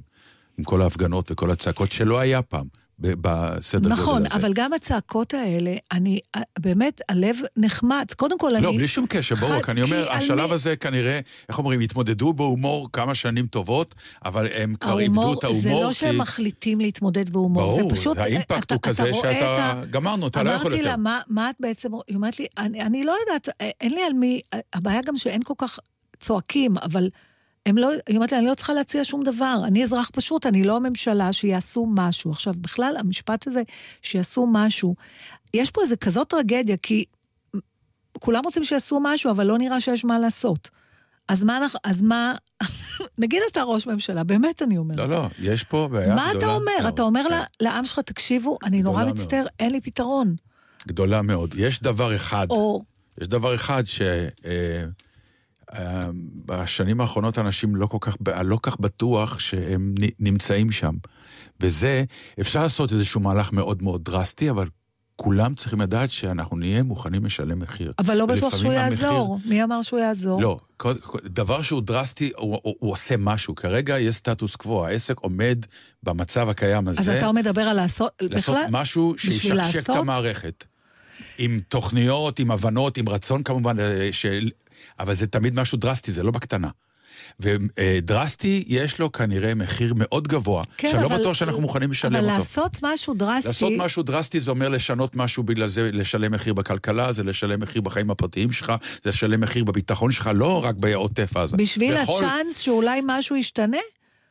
עם כל ההפגנות וכל הצעקות שלא היה פעם, בסדר נכון, גודל הזה. אבל גם הצעקות האלה, אני, אה, באמת, הלב נחמץ. קודם כל, אני... לא, בלי שום קשר, ברור, רק אני אומר, כי השלב אני- הזה כנראה, איך אומרים, התמודדו בהומור כמה שנים טובות, אבל הם כבר איבדו את ההומור. זה לא כי- שהם מחליטים להתמודד בהומור, ברור, זה פשוט... האימפקט אתה- הוא כזה שאתה, ה- גמרנו, אתה לא יכול אמרתי יותר. לה, מה, מה את בעצם... היא אומרת לי, אני, אני לא יודעת, אין לי על מי... הבעיה גם שאין כל כך צועקים, אבל הם לא... היא אומרת לי, אני לא צריכה להציע שום דבר. אני אזרח פשוט, אני לא הממשלה, שיעשו משהו. עכשיו, בכלל, המשפט הזה, שיעשו משהו, יש פה איזה כזאת טרגדיה, כי כולם רוצים שיעשו משהו, אבל לא נראה שיש מה לעשות. אז מה. אז מה... *laughs* נגיד אתה ראש ממשלה, באמת אני אומרת. לא, לא, יש פה בעיה גדולה. מה אתה אומר? מאוד. אתה אומר כן, לעם שלך, תקשיבו, אני נורא מצטער, אין לי פתרון. גדולה מאוד. יש דבר אחד, או, יש דבר אחד ש... אה, בשנים האחרונות אנשים לא כל כך, לא כך בטוח שהם נמצאים שם. וזה, אפשר לעשות איזשהו מהלך מאוד מאוד דרסטי, אבל כולם צריכים לדעת שאנחנו נהיה מוכנים לשלם מחיר. אבל לא בטוח שהוא המחיר- יעזור. מי אמר שהוא יעזור? לא, דבר שהוא דרסטי, הוא, הוא, הוא עושה משהו. כרגע יש סטטוס קוו, העסק עומד במצב הקיים הזה. אז אתה מדבר על לעשות, לעשות בכלל, משהו בשביל שישקשק את לעשות? המערכת. עם תוכניות, עם הבנות, עם רצון כמובן, אה, של... אבל זה תמיד משהו דרסטי, זה לא בקטנה. ודרסטי, יש לו כנראה מחיר מאוד גבוה, כן, שאני לא אבל- בטוח שאנחנו מוכנים לשלם אבל אותו. לעשות משהו דרסטי, לעשות משהו דרסטי זה אומר לשנות משהו בגלל זה, לשלם מחיר בכלכלה, זה לשלם מחיר בחיים הפרטיים שלך, זה לשלם מחיר בביטחון שלך, לא רק בעוטף עזה. בשביל בכל- הצ'אנס שאולי משהו ישתנה?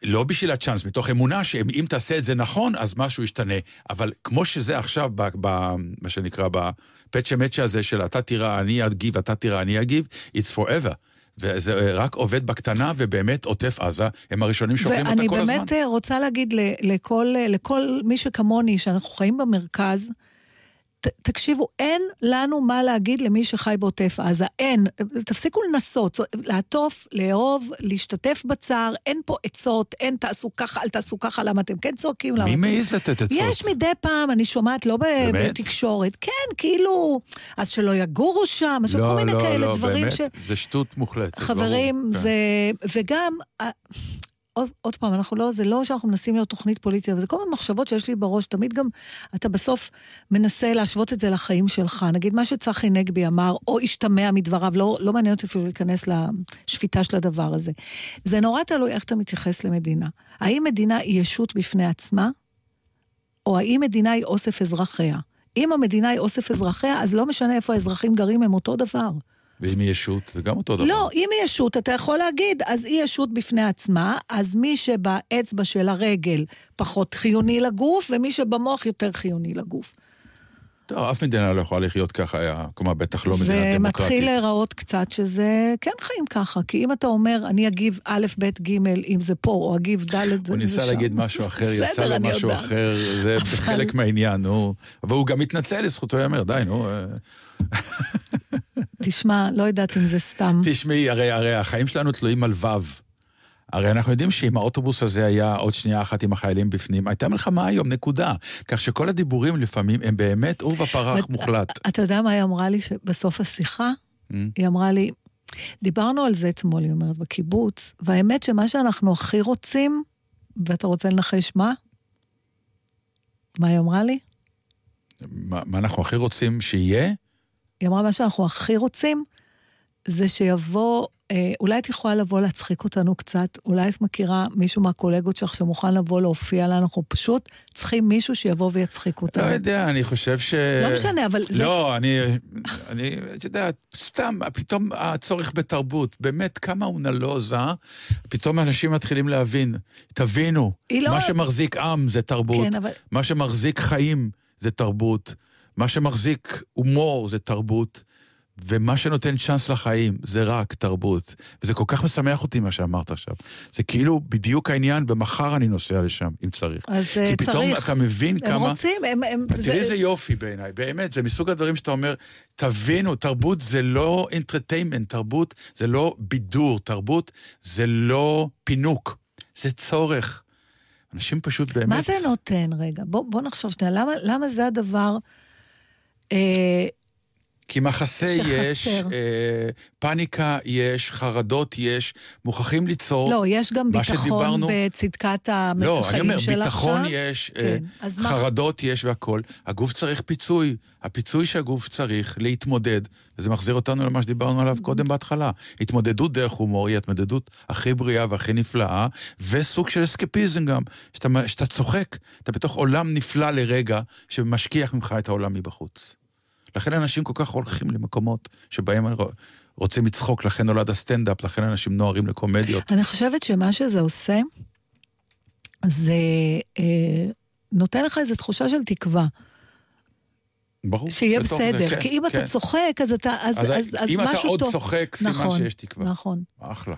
לא בשביל הצ'אנס, מתוך אמונה שאם תעשה את זה נכון, אז משהו ישתנה. אבל כמו שזה עכשיו, ב, ב, מה שנקרא, בפצ'ה מצ'ה הזה של אתה תירא, אני אגיב, אתה תירא, אני אגיב, it's forever. וזה רק עובד בקטנה, ובאמת עוטף עזה, הם הראשונים שאוכלים אותה כל הזמן. ואני באמת אה, רוצה להגיד לכל, לכל מי שכמוני, שאנחנו חיים במרכז, ת, תקשיבו, אין לנו מה להגיד למי שחי בעוטף עזה. אין. תפסיקו לנסות, לעטוף, לאהוב, להשתתף בצער, אין פה עצות, אין תעשו ככה, אל תעשו ככה, למה אתם כן צועקים? מי אתם- מעז לתת עצות? יש מדי פעם, אני שומעת, לא? בתקשורת, כן, כאילו, אז שלא יגורו שם, עכשיו כל מיני כאלה דברים באמת, ש... זה שטות מוחלטת. חברים, ברור, כן. זה... וגם, אה, עוד, עוד פעם, אנחנו לא, זה לא שאנחנו מנסים להיות תוכנית פוליטית, אבל זה כל מיני מחשבות שיש לי בראש, תמיד גם אתה בסוף מנסה להשוות את זה לחיים שלך. נגיד מה שצחי נגבי אמר, או השתמע מדבריו, לא, לא מעניין אותי אפילו להיכנס לשפיטה של הדבר הזה. זה נורא תלוי איך אתה מתייחס למדינה. האם מדינה היא ישות בפני עצמה, או האם מדינה היא אוסף אזרחיה? אם המדינה היא אוסף אזרחיה, אז לא משנה איפה האזרחים גרים, הם אותו דבר. ואם היא ישות, זה גם אותו דבר. לא, אם היא ישות, אתה יכול להגיד, אז היא ישות בפני עצמה, אז מי שבאצבע של הרגל פחות חיוני לגוף, ומי שבמוח יותר חיוני לגוף. טוב, אף מדינה לא יכולה לחיות ככה, היה, כלומר, בטח לא מדינה ומתחיל דמוקרטית. להיראות קצת שזה כן חיים ככה, כי אם אתה אומר, אני אגיב א', ב', ג', אם זה פה, או אגיב ד', זה הוא זה ניסה שם. להגיד משהו אחר, יצא לו משהו. אחר, זה חלק מהעניין, נו. אבל הוא גם מתנצל, לזכותו ייאמר, די, נו. תשמע, לא יודעת אם זה סתם. תשמעי, הרי, הרי החיים שלנו תלויים על ו'. הרי אנחנו יודעים שאם האוטובוס הזה היה עוד שנייה אחת עם החיילים בפנים, הייתה מלחמה היום, נקודה. כך שכל הדיבורים לפעמים הם באמת עורבא פרח ואת- מוחלט. אתה יודע מה היא אמרה לי בסוף השיחה? Mm. היא אמרה לי, דיברנו על זה אתמול, היא אומרת, בקיבוץ, והאמת שמה שאנחנו הכי רוצים, ואתה רוצה לנחש מה? מה היא אמרה לי? מה, מה אנחנו הכי רוצים שיהיה? היא אמרה, מה שאנחנו הכי רוצים, זה שיבוא, אה, אולי את יכולה לבוא להצחיק אותנו קצת, אולי את מכירה מישהו מהקולגות שלך שמוכן לבוא להופיע לה, אנחנו פשוט צריכים מישהו שיבוא ויצחיק לא אותנו. יודע, אני חושב ש... לא משנה, אבל זה... לא, אני, אני, את יודעת, סתם, פתאום הצורך בתרבות, באמת, כמה הוא נלוז, אה? פתאום אנשים מתחילים להבין. תבינו, לא- מה שמחזיק עם זה תרבות, כן, אבל... מה שמחזיק חיים זה תרבות, מה שמחזיק הומור זה תרבות, ומה שנותן צ'אנס לחיים זה רק תרבות. וזה כל כך משמח אותי מה שאמרת עכשיו. זה כאילו בדיוק העניין, ומחר אני נוסע לשם, אם צריך. אז אה, כי פתאום צריך. אתה מבין הם כמה... רוצים, הם... הם תראי איזה יופי בעיניי, באמת, זה מסוג הדברים שאתה אומר, תבינו, תרבות זה לא אינטרטיימנט, תרבות זה לא בידור, תרבות זה לא פינוק, זה צורך. אנשים פשוט באמת... מה זה נותן רגע? בוא, בוא נחשוב שנייה, למה, למה זה הדבר... אה, כי מחסה. יש, אה, פאניקה יש, חרדות יש, מוכרחים ליצור... לא, יש גם מה ביטחון שדיברנו- בצדקת החיים שלך לא, אני אומר, עכשיו. ביטחון יש, אה, כן, אז מה- חרדות יש והכול. הגוף צריך פיצוי. הפיצוי שהגוף צריך להתמודד, וזה מחזיר אותנו למה שדיברנו עליו קודם בהתחלה. התמודדות דרך הומור היא התמודדות הכי בריאה והכי נפלאה, וסוג של אסקפיזם גם. שאתה, שאתה צוחק, אתה בתוך עולם נפלא לרגע, שמשכיח ממך את העולם מבחוץ. לכן אנשים כל כך הולכים למקומות שבהם רוצים לצחוק, לכן נולד הסטנדאפ, לכן אנשים נוהרים לקומדיות. אני חושבת שמה שזה עושה, זה אה, נותן לך איזו תחושה של תקווה, ברור. שיהיה בתוך זה, בסדר. כן, כי אם כן. אתה צוחק, אז אתה... אז, אז, אז, אז אם אתה משהו עוד טוב. צוחק, סימן נכון, שיש תקווה. נכון. אחלה.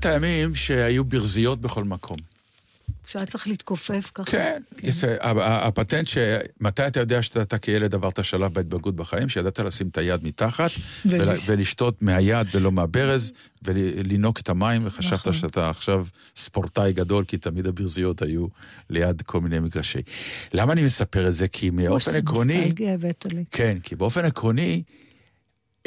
את הימים שהיו ברזיות בכל מקום. שהיה צריך להתכופף ככה. כן, יש- ה- ה- הפטנט שמתי אתה יודע שאתה כילד עברת שלב בהתבגרות בחיים, שידעת לשים את היד מתחת, *laughs* ול- ולש- ולשתות מהיד ולא מהברז, ולינוק את המים, וחשבת נכון. שאתה עכשיו ספורטאי גדול, כי תמיד הברזיות היו ליד כל מיני מגרשי. למה אני מספר את זה? כי באופן עקרוני... כן, כי באופן עקרוני,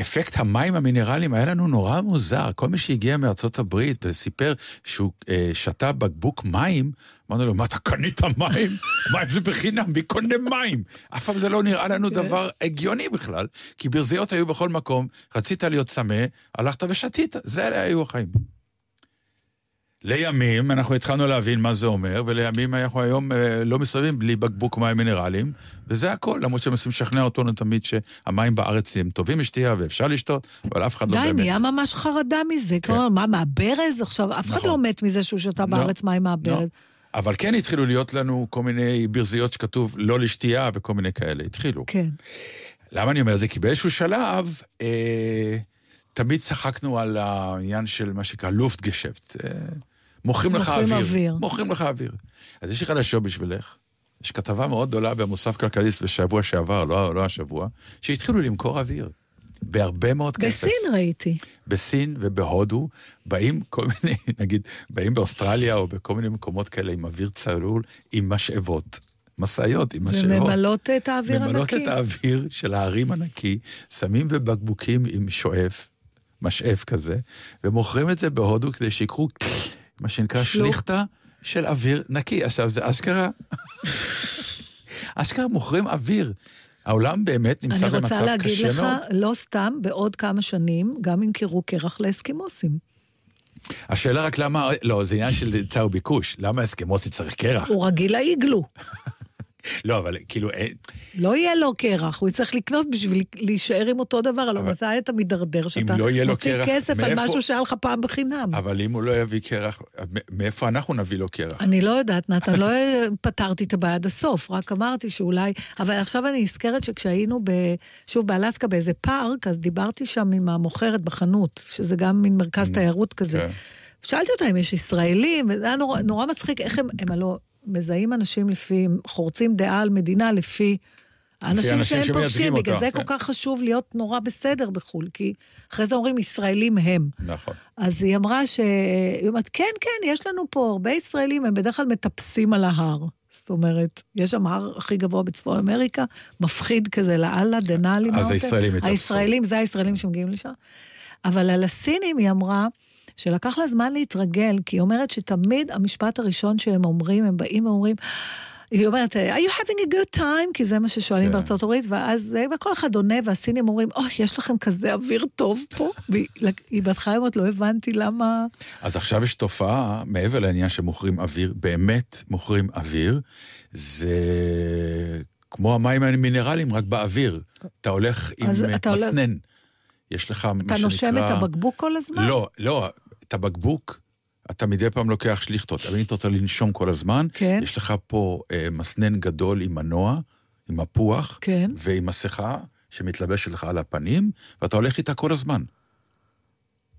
אפקט המים המינרליים היה לנו נורא מוזר. כל מי שהגיע מארצות הברית וסיפר שהוא אה, שתה בקבוק מים, אמרנו לו, מה, אתה קנית מים? *laughs* מים זה בחינם, מי קונה מים? אף פעם זה לא נראה לנו כן. דבר הגיוני בכלל, כי ברזיות היו בכל מקום, רצית להיות צמא, הלכת ושתית, זה היו החיים. לימים אנחנו התחלנו להבין מה זה אומר, ולימים אנחנו היום אה, לא מסתובבים בלי בקבוק מים מינרליים, וזה הכל, למרות שהם מנסים לשכנע אותנו תמיד שהמים בארץ הם טובים לשתייה ואפשר לשתות, אבל אף אחד לא די, באמת. נהיה ממש חרדה מזה. כלומר, מה, מהברז? עכשיו, אף אחד נכון. לא מת מזה שהוא שתה לא, בארץ מים מהברז. לא. אבל כן התחילו להיות לנו כל מיני ברזיות שכתוב לא לשתייה וכל מיני כאלה, התחילו. כן. למה אני אומר את זה? כי באיזשהו שלב, אה, תמיד צחקנו על העניין של מה שנקרא לופטגשפט. אה, מוכרים לך אוויר. אוויר. מוכרים לך אוויר. אז יש לי חדשות בשבילך. יש כתבה מאוד גדולה במוסף כלכליסט בשבוע שעבר, לא, לא השבוע, שהתחילו למכור אוויר. בהרבה מאוד כסף. בסין ראיתי. בסין ובהודו, באים כל מיני, *laughs* נגיד, באים באוסטרליה או בכל מיני מקומות כאלה עם אוויר צלול, עם משאבות. משאיות עם משאבות. וממלאות את האוויר ממלאות הנקי. את האוויר של ההרים הנקי, שמים בבקבוקים עם שואף, משאף כזה, ומוכרים את זה בהודו כדי שיקחו מה שנקרא. שליכטה של אוויר נקי. עכשיו, זה אשכרה... אשכרה מוכרים אוויר. העולם באמת נמצא אני במצב רוצה להגיד קשה לך, מאוד. לא סתם, בעוד כמה שנים גם ימכרו קרח לאסקימוסים. השאלה רק למה, לא, זה עניין של היצע וביקוש. למה אסקימוסי צריך קרח? הוא רגיל לאיגלו. לא, אבל כאילו, אה, לא יהיה לו קרח, הוא יצטרך לקנות בשביל להישאר עם אותו דבר, הלוא מתי אתה מידרדר שאתה לא מוציא קרח, כסף על מאיפה- משהו שהיה לך פעם בחינם. אבל אם הוא לא יביא קרח, מאיפה אנחנו נביא לו קרח? אני לא יודעת, נתן, לא *laughs* פתרתי את הבעיה עד הסוף, רק אמרתי שאולי... אבל עכשיו אני נזכרת שכשהיינו, ב, שוב, באלסקה באיזה פארק, אז דיברתי שם עם המוכרת בחנות, שזה גם מין מרכז תיירות כזה. כן. שאלתי אותה אם יש ישראלים, וזה היה נורא, נורא מצחיק, איך הם, הם הלוא מזהים אנשים לפי, חורצים דעה על מדינה לפי... האנשים אנשים שהם פוגשים, בגלל זה כן. כל כך חשוב להיות נורא בסדר בחו"ל, כי אחרי זה אומרים ישראלים הם. נכון. אז היא אמרה ש... היא אומרת, כן, כן, יש לנו פה הרבה ישראלים, הם בדרך כלל מטפסים על ההר. זאת אומרת, יש שם הר הכי גבוה בצפון אמריקה, מפחיד כזה לאללה, דנאלי. אז הישראלים יטפסו. הישראלים, זה הישראלים שמגיעים לשם. אבל על הסינים היא אמרה, שלקח לה זמן להתרגל, כי היא אומרת שתמיד המשפט הראשון שהם אומרים, הם באים ואומרים, היא אומרת, are you having a good time? כי זה מה ששואלים כן. בארצות הברית, ואז וכל אחד עונה, והסינים אומרים, אוי, יש לכם כזה אוויר טוב פה. והיא היא בהתחלה אומרת, לא הבנתי למה... אז עכשיו יש תופעה, מעבר לעניין שמוכרים אוויר, באמת מוכרים אוויר, זה כמו המים המינרליים, רק באוויר. אתה הולך עם אה, מסנן. יש לך מה שנקרא... אתה נושם את הבקבוק כל הזמן? לא, לא, את הבקבוק, אתה מדי פעם לוקח שליכטות, אבל אם אתה רוצה לנשום כל הזמן, כן. יש לך פה אה, מסנן גדול עם מנוע, עם מפוח, כן. ועם מסכה שמתלבשת לך על הפנים, ואתה הולך איתה כל הזמן.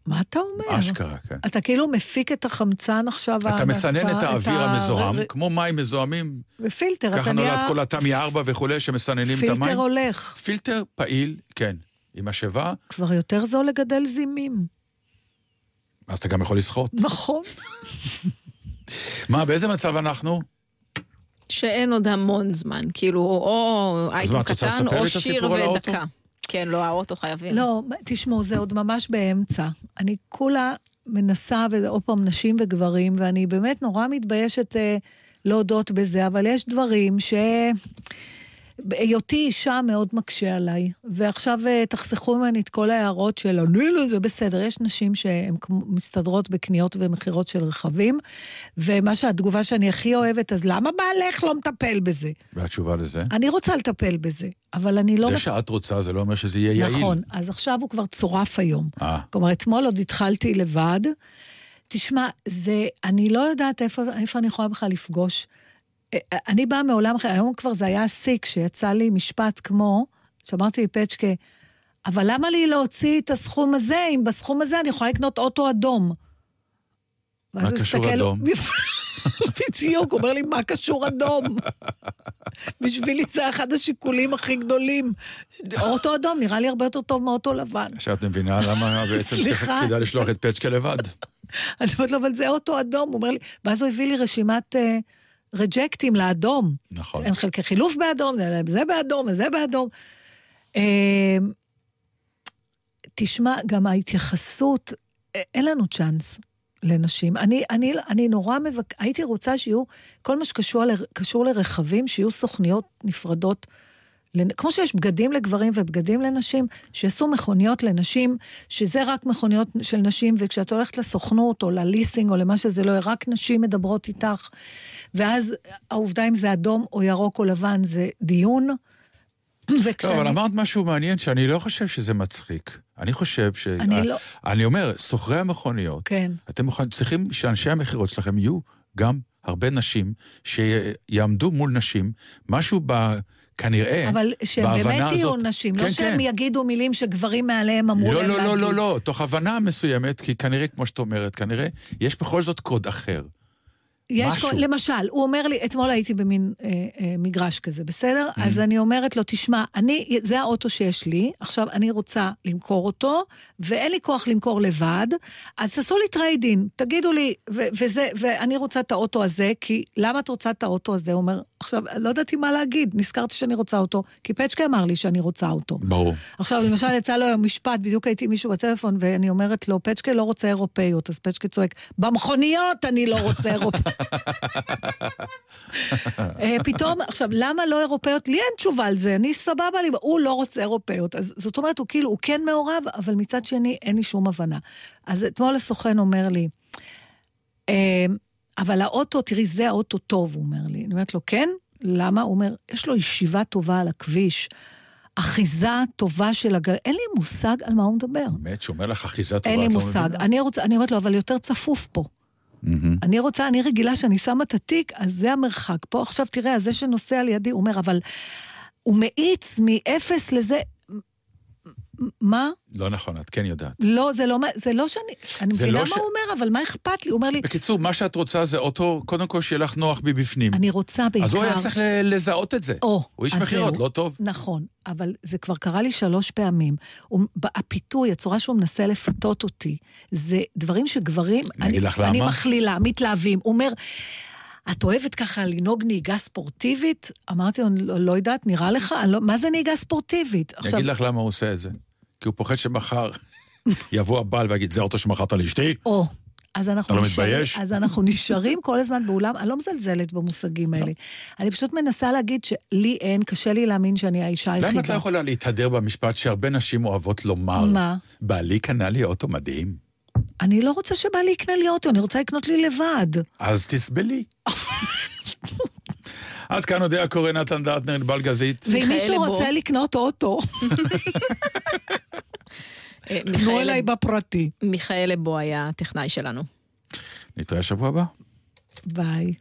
מה אתה אומר? אשכרה, כן. אתה כאילו מפיק את החמצן עכשיו... אתה מסנן את האוויר ה- המזוהם, ר- כמו מים מזוהמים, בפילטר, אתה ככה נולד נהיה... כל התמי 4 וכולי, שמסננים את פילטר המים. הולך. פילטר פעיל, כן. עם משאבה, כבר יותר זול לגדל זימים. אז אתה גם יכול לשחות. נכון. מה, באיזה מצב אנחנו? שאין עוד המון זמן, כאילו, או אייטם קטן, או שיר? ודקה. כן, לא, האוטו חייבים. לא, תשמעו, זה עוד ממש באמצע. אני כולה מנסה, ועוד פעם, נשים וגברים, ואני באמת נורא מתביישת אה, להודות בזה, אבל יש דברים ש... היותי אישה מאוד מקשה עליי, ועכשיו אה, תחסכו ממני את כל ההערות של אני לא, זה בסדר. יש נשים שהן מסתדרות בקניות ומכירות של רכבים, ומה שהתגובה שאני הכי אוהבת, אז למה בעלך לא מטפל בזה? והתשובה לזה? אני רוצה לטפל בזה, אבל אני לא... זה שאת רוצה, זה לא אומר שזה יהיה יעיל. נכון, אז עכשיו הוא כבר צורף היום. אה. כלומר, אתמול עוד התחלתי לבד. תשמע, זה, אני לא יודעת איפה, איפה אני יכולה בכלל לפגוש. אה, אני באה מעולם אחר, היום כבר זה היה השיא, כשיצא לי משפט כמו, שאמרתי לפצ'קה, אבל למה לי להוציא את הסכום הזה, אם בסכום הזה אני יכולה לקנות אוטו אדום? מה קשור הסתכל- אדום? *laughs* בדיוק, הוא אומר לי, מה קשור אדום? בשבילי זה אחד השיקולים הכי גדולים. אוטו אדום נראה לי הרבה יותר טוב מאוטו לבן. עכשיו את מבינה למה *laughs* בעצם. כדאי לשלוח את פצ'קה לבד. *laughs* אני אומרת לו, אבל זה אוטו אדום. הוא אומר לי, ואז הוא הביא לי רשימת אה, רג'קטים לאדום. נכון. אין חלקי חילוף באדום, זה זה באדום וזה באדום. אה, תשמע, גם ההתייחסות, אין לנו צ'אנס לנשים. אני, אני, אני נורא מבק... הייתי רוצה שיהיו, כל מה שקשור ל... לרכבים, שיהיו סוכניות נפרדות. כמו שיש בגדים לגברים ובגדים לנשים, שיעשו מכוניות לנשים, שזה רק מכוניות של נשים, וכשאת הולכת לסוכנות או לליסינג או למה שזה לא יהיה, רק נשים מדברות איתך. ואז העובדה אם זה אדום או ירוק או לבן זה דיון. לא, *clears throat* וכשאני... אבל אמרת משהו מעניין שאני לא חושב שזה מצחיק. אני חושב ש... אני לא- אני אומר, סוחרי המכוניות, כן. אתם מוכנים- צריכים שאנשי המכירות שלכם יהיו גם הרבה נשים שיעמדו מול נשים, משהו ב... כנראה, אבל שהם באמת יהיו הזאת- נשים, כן, לא שהם כן. יגידו מילים שגברים מעליהם אמרו לא, להם לא, להגיד. לא, לא, לא, תוך הבנה מסוימת, כי כנראה, כמו שאת אומרת, כנראה יש בכל זאת קוד אחר. יש משהו. כל, למשל, הוא אומר לי, אתמול הייתי במין אה, אה, מגרש כזה, בסדר? Mm. אז אני אומרת לו, תשמע, אני, זה האוטו שיש לי, עכשיו אני רוצה למכור אותו, ואין לי כוח למכור לבד, אז תעשו לי trade-in, תגידו לי, ו- וזה, ואני רוצה את האוטו הזה, כי למה את רוצה את האוטו הזה? הוא אומר, עכשיו, לא ידעתי מה להגיד, נזכרתי שאני רוצה אותו, כי פצ'קה אמר לי שאני רוצה אותו. ברור. עכשיו, למשל, יצא לו היום משפט, בדיוק הייתי עם מישהו בטלפון, ואני אומרת לו, פצ'קה לא רוצה אירופאיות, אז פצ'קה צועק, במכוניות אני לא רוצה אירופאיות. *laughs* אה, פתאום, עכשיו, למה לא אירופאיות? לי אין תשובה על זה, אני סבבה לי, הוא לא רוצה אירופאיות. אז זאת אומרת, הוא כאילו, הוא כן מעורב, אבל מצד שני, אין לי שום הבנה. אז אתמול הסוכן אומר לי, "אה, אבל האוטו, תראי, זה האוטו טוב, הוא אומר לי. אני אומרת לו, כן? למה? הוא אומר, יש לו ישיבה טובה על הכביש, אחיזה טובה של הגל... אין לי מושג על מה הוא מדבר. באמת, שאומר לך אחיזה טובה, אין לי לא מושג. אני רוצה, אני אומרת לו, אבל יותר צפוף פה. מהמם. אני רוצה, אני רגילה שאני שמה את התיק, אז זה המרחק. פה עכשיו, תראה, זה שנוסע לידי, הוא אומר, אבל הוא מאיץ מאפס לזה... מה? לא נכון, את כן יודעת. לא, זה לא, זה לא שאני... אני מבינה לא מה ש- הוא אומר, אבל מה אכפת לי? הוא אומר לי, בקיצור, מה שאת רוצה זה אוטו, קודם כל שיהיה לך נוח מבפנים. אני רוצה בעיקר... אז הוא היה צריך לזהות את זה. או, הוא איש מכירות. לא טוב. נכון, אבל זה כבר קרה לי שלוש פעמים. הוא- הפיתוי, הצורה שהוא מנסה לפתות אותי, זה דברים שגברים... אני אגיד לך למה? אני מכלילה, מתלהבים. הוא אומר, את אוהבת ככה לנהוג נהיגה ספורטיבית? אמרתי לו, "אני לא, לא יודעת, נראה לך? לא, מה זה נהיגה ספורטיבית? אני אגיד לך למה הוא עושה את זה. כי הוא פוחד שמחר יבוא הבעל ויגיד, זה האוטו שמכרת לאשתי? או, אז אנחנו לא נשארים, מתבייש? אז אנחנו נשארים כל הזמן באולם, אני לא מזלזלת במושגים האלה. אני פשוט מנסה להגיד שלי אין, קשה לי להאמין שאני האישה היחידה. למה את לא יכולה להתהדר במשפט שהרבה נשים אוהבות לומר? מה? בעלי קנה לי אוטו מדהים. אני לא רוצה שבעלי יקנה לי אוטו, אני רוצה לקנות לי לבד. אז תסבלי. *laughs* עד כאן הודיע קורא נתן דטנר, ענבל גזית. ואם מישהו. רוצה לקנות אוטו, אה, תנו אליי בפרטי. מיכאל לבו היה הטכנאי שלנו. נתראה שבוע הבא. ביי.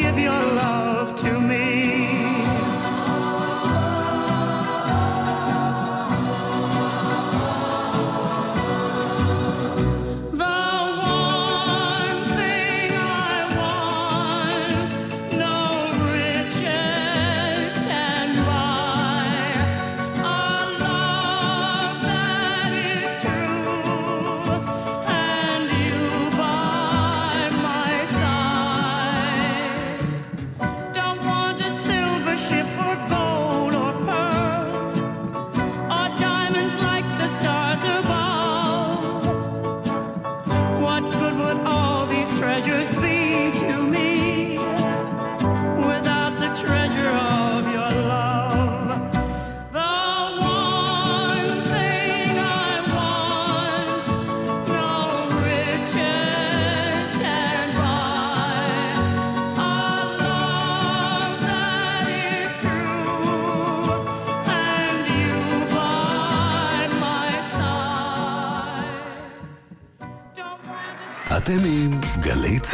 Give your love to me.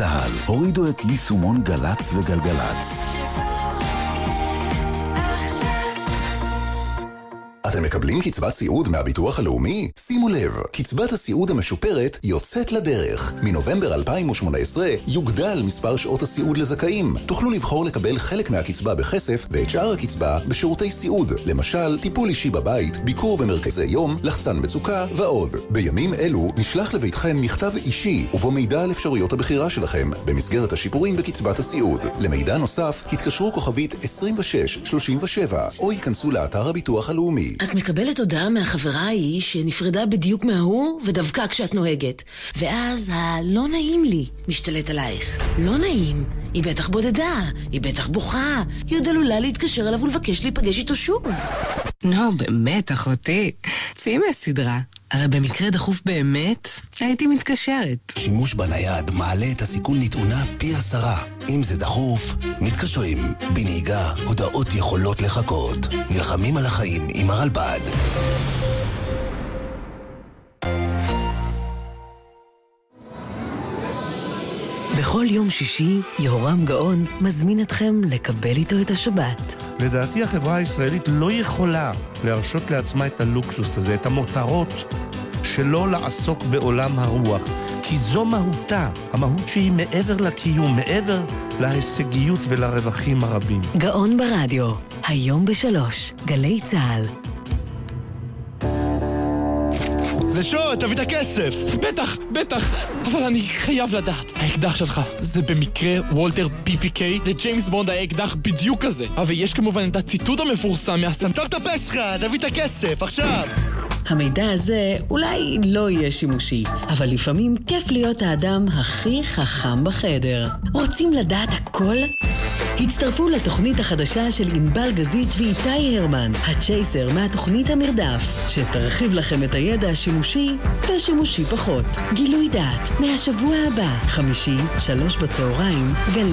צה"ל. הורידו את יישומון גל"צ וגלגלצ. קצבת סיעוד מהביטוח הלאומי? שימו לב, קצבת הסיעוד המשופרת יוצאת לדרך. מנובמבר 2018 יוגדל מספר שעות הסיעוד לזכאים. תוכלו לבחור לקבל חלק מהקצבה בכסף ואת שאר הקצבה בשירותי סיעוד. למשל, טיפול אישי בבית, ביקור במרכזי יום, לחצן מצוקה ועוד. בימים אלו נשלח לביתכם מכתב אישי ובו מידע על אפשרויות הבחירה שלכם במסגרת השיפורים בקצבת הסיעוד. למידע נוסף התקשרו כוכבית 2637 או ייכנסו לאתר הביטוח הלאומי. את מקבלת הודעה מהחברה ההיא שנפרדה בדיוק מההוא ודווקא כשאת נוהגת. ואז ה"לא נעים לי" משתלט עלייך. לא נעים. היא בטח בודדה, היא בטח בוכה, היא עוד עלולה להתקשר אליו ולבקש להיפגש איתו שוב. נו, באמת, אחותי. צאי מהסדרה. הרי במקרה דחוף באמת, הייתי מתקשרת. שימוש בנייד מעלה את הסיכון לתאונה פי עשרה. אם זה דחוף, מתקשרים. בנהיגה, הודעות יכולות לחכות. נלחמים על החיים עם הרלב"ד. בכל יום שישי, יהורם גאון מזמין אתכם לקבל איתו את השבת. לדעתי החברה הישראלית לא יכולה להרשות לעצמה את הלוקסוס הזה, את המותרות, שלא לעסוק בעולם הרוח. כי זו מהותה, המהות שהיא מעבר לקיום, מעבר להישגיות ולרווחים הרבים. גאון ברדיו, היום בשלוש, גלי צה"ל. זה שוד, תביא את הכסף! בטח, בטח, אבל אני חייב לדעת. האקדח שלך, זה במקרה Walther PPK? לג'יימס בונד היה אקדח בדיוק כזה. אבל יש כמובן את הציטוט המפורסם מהסטנט... סתום את הפה שלך, תביא את הכסף, עכשיו! המידע הזה אולי לא יהיה שימושי, אבל לפעמים כיף להיות האדם הכי חכם בחדר. רוצים לדעת הכל? הצטרפו לתוכנית החדשה של ענבל גזית ואיתי הרמן, הצ'ייסר מהתוכנית המרדף, שתרחיב לכם את הידע השימושי והשימושי פחות. גילוי דעת, מהשבוע הבא, חמישי, שלוש בצהריים, גלי